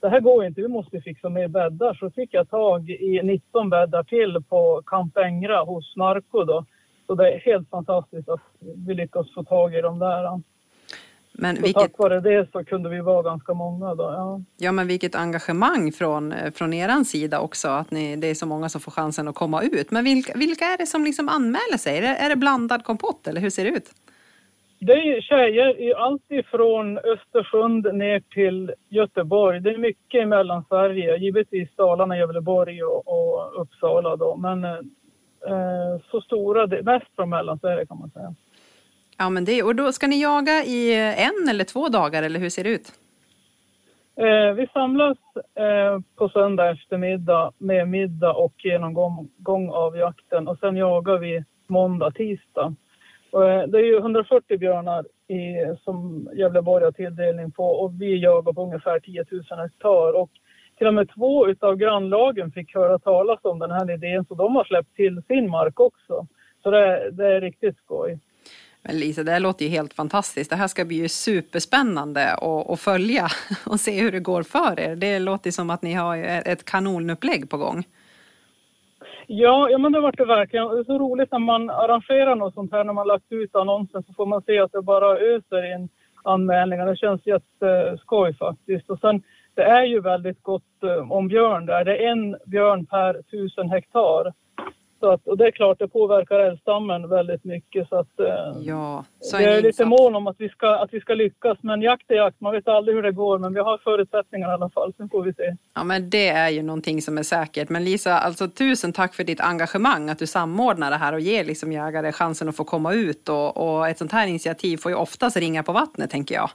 det här går inte, vi måste fixa mer bäddar. Så fick jag tag i 19 bäddar till på Camp Engra hos Marco då. Så det är helt fantastiskt att vi lyckas få tag i dem där. Men så vilket... tack vare det så kunde vi vara ganska många. Då, ja. ja, men vilket engagemang från, från er sida också, att ni, det är så många som får chansen att komma ut. Men vilka, vilka är det som liksom anmäler sig? Är det, är det blandad kompott eller hur ser det ut? Det är tjejer i allt ifrån Östersund ner till Göteborg. Det är mycket i Mellansverige, givetvis Dalarna, Gävleborg och, och Uppsala då. Men eh, så stora, mest från Mellansverige kan man säga. Ja, men det, och då ska ni jaga i eh, en eller två dagar eller hur ser det ut? Eh, vi samlas eh, på söndag eftermiddag med middag och genomgång av jakten och sen jagar vi måndag, tisdag. Och, eh, det är ju 140 björnar i, som Gävleborg har tilldelning på och vi jagar på ungefär 10 000 hektar. Och till och med två av grannlagen fick höra talas om den här idén så de har släppt till sin mark också. Så det, det är riktigt skoj. Men Lisa, det här låter ju helt fantastiskt. Det här ska bli ju superspännande att, att följa och se hur det går för er. Det låter som att ni har ett kanonupplägg på gång. Ja, ja men det var det verkligen. Det är så roligt när man arrangerar något sånt här, när man lagt ut annonsen så får man se att det bara öser in anmälningar. Det känns jätteskoj faktiskt. Och sen, det är ju väldigt gott eh, om björn där. Det är en björn per tusen hektar. Så att, och det är klart, det påverkar älgstammen väldigt mycket. Så att, eh, Ja, så jag en är lite mån om att vi, ska, att vi ska lyckas. Men jakt är jakt, man vet aldrig hur det går. Men vi har förutsättningar i alla fall, sen får vi se. Ja, men det är ju någonting som är säkert. Men Lisa, alltså tusen tack för ditt engagemang, att du samordnar det här och ger liksom jägare chansen att få komma ut. Och, och ett sånt här initiativ får ju oftast ringa på vattnet, tänker jag.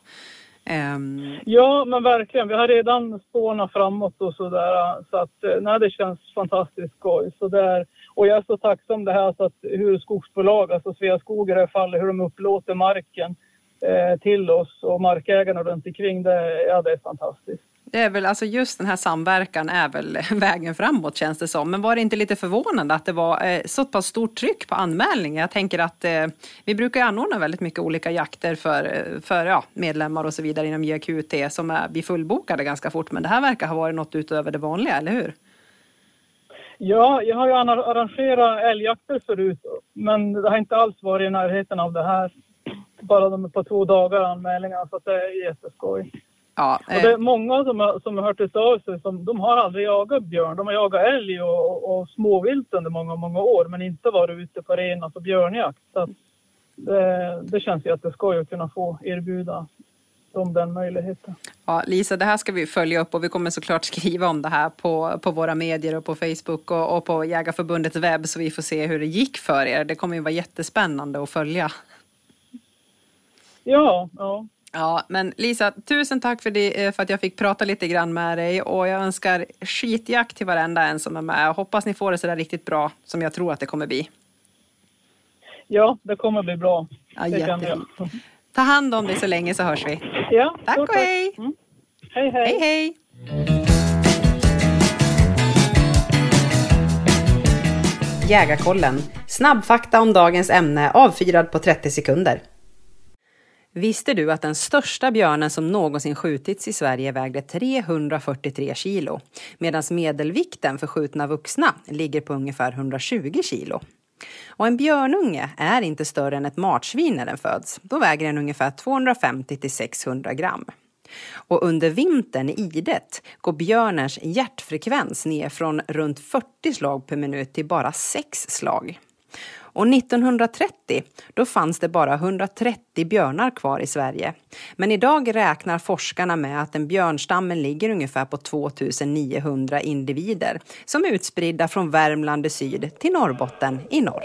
Ehm, Ja, men verkligen. Vi har redan spånat framåt och sådär. Så att, eh, nej, det känns fantastiskt skoj. Så det är, och jag är så tacksam det här så att hur skogsbolag, alltså Sveaskog i det här fallet, hur de upplåter marken eh, till oss och markägarna runt omkring det, ja, det är fantastiskt. det är väl, alltså just den här samverkan är väl vägen framåt känns det som. Men var det inte lite förvånande att det var eh, så pass stort tryck på anmälningar? Jag tänker att eh, vi brukar ju anordna väldigt mycket olika jakter för, eh, för ja, medlemmar och så vidare inom JQT som är, blir fullbokade ganska fort. Men det här verkar ha varit något utöver det vanliga, eller hur? Ja, jag har ju arra- arrangerat älgjakter förut, men det har inte alls varit i närheten av det här. Bara de på två dagar anmälningarna, så det är jätteskoj. Ja, Och det är eh, många som har, som har hört av sig, som, de har aldrig jagat björn. De har jagat älg och, och, och småvilt under många, många år, men inte varit ute på ren alltså björnjakt. Så det, det känns jätteskoj att kunna få erbjuda dem den möjligheten. ja, Lisa, det här ska vi följa upp och vi kommer såklart skriva om det här på, på våra medier och på Facebook och, och på Jägarförbundets webb så vi får se hur det gick för er. Det kommer ju vara jättespännande att följa. Ja, ja. Ja, men Lisa, tusen tack för, det, eh, för att jag fick prata lite grann med dig och jag önskar skitjakt till varenda en som är med. Hoppas ni får det så där riktigt bra som jag tror att det kommer bli. ja, det kommer bli bra. Ja, det kan jättefint. jag. Ta hand om dig så länge så hörs vi. Ja, Tack och hej! Mm. Hej, hej! Hej, hej! Jägarkollen. Snabbfakta om dagens ämne avfyrad på 30 sekunder. Visste du att den största björnen som någonsin skjutits i Sverige vägde 343 kilo, medan medelvikten för skjutna vuxna ligger på ungefär 120 kilo. Och en björnunge är inte större än ett marsvin när den föds. Då väger den ungefär 250 till 600 gram. Och under vintern i idet går björnens hjärtfrekvens ner från runt 40 slag per minut till bara 6 slag. Och 1930 då fanns det bara 130 björnar kvar i Sverige. Men idag räknar forskarna med att den björnstammen ligger ungefär på 2900 individer som är utspridda från Värmland i syd till Norrbotten i norr.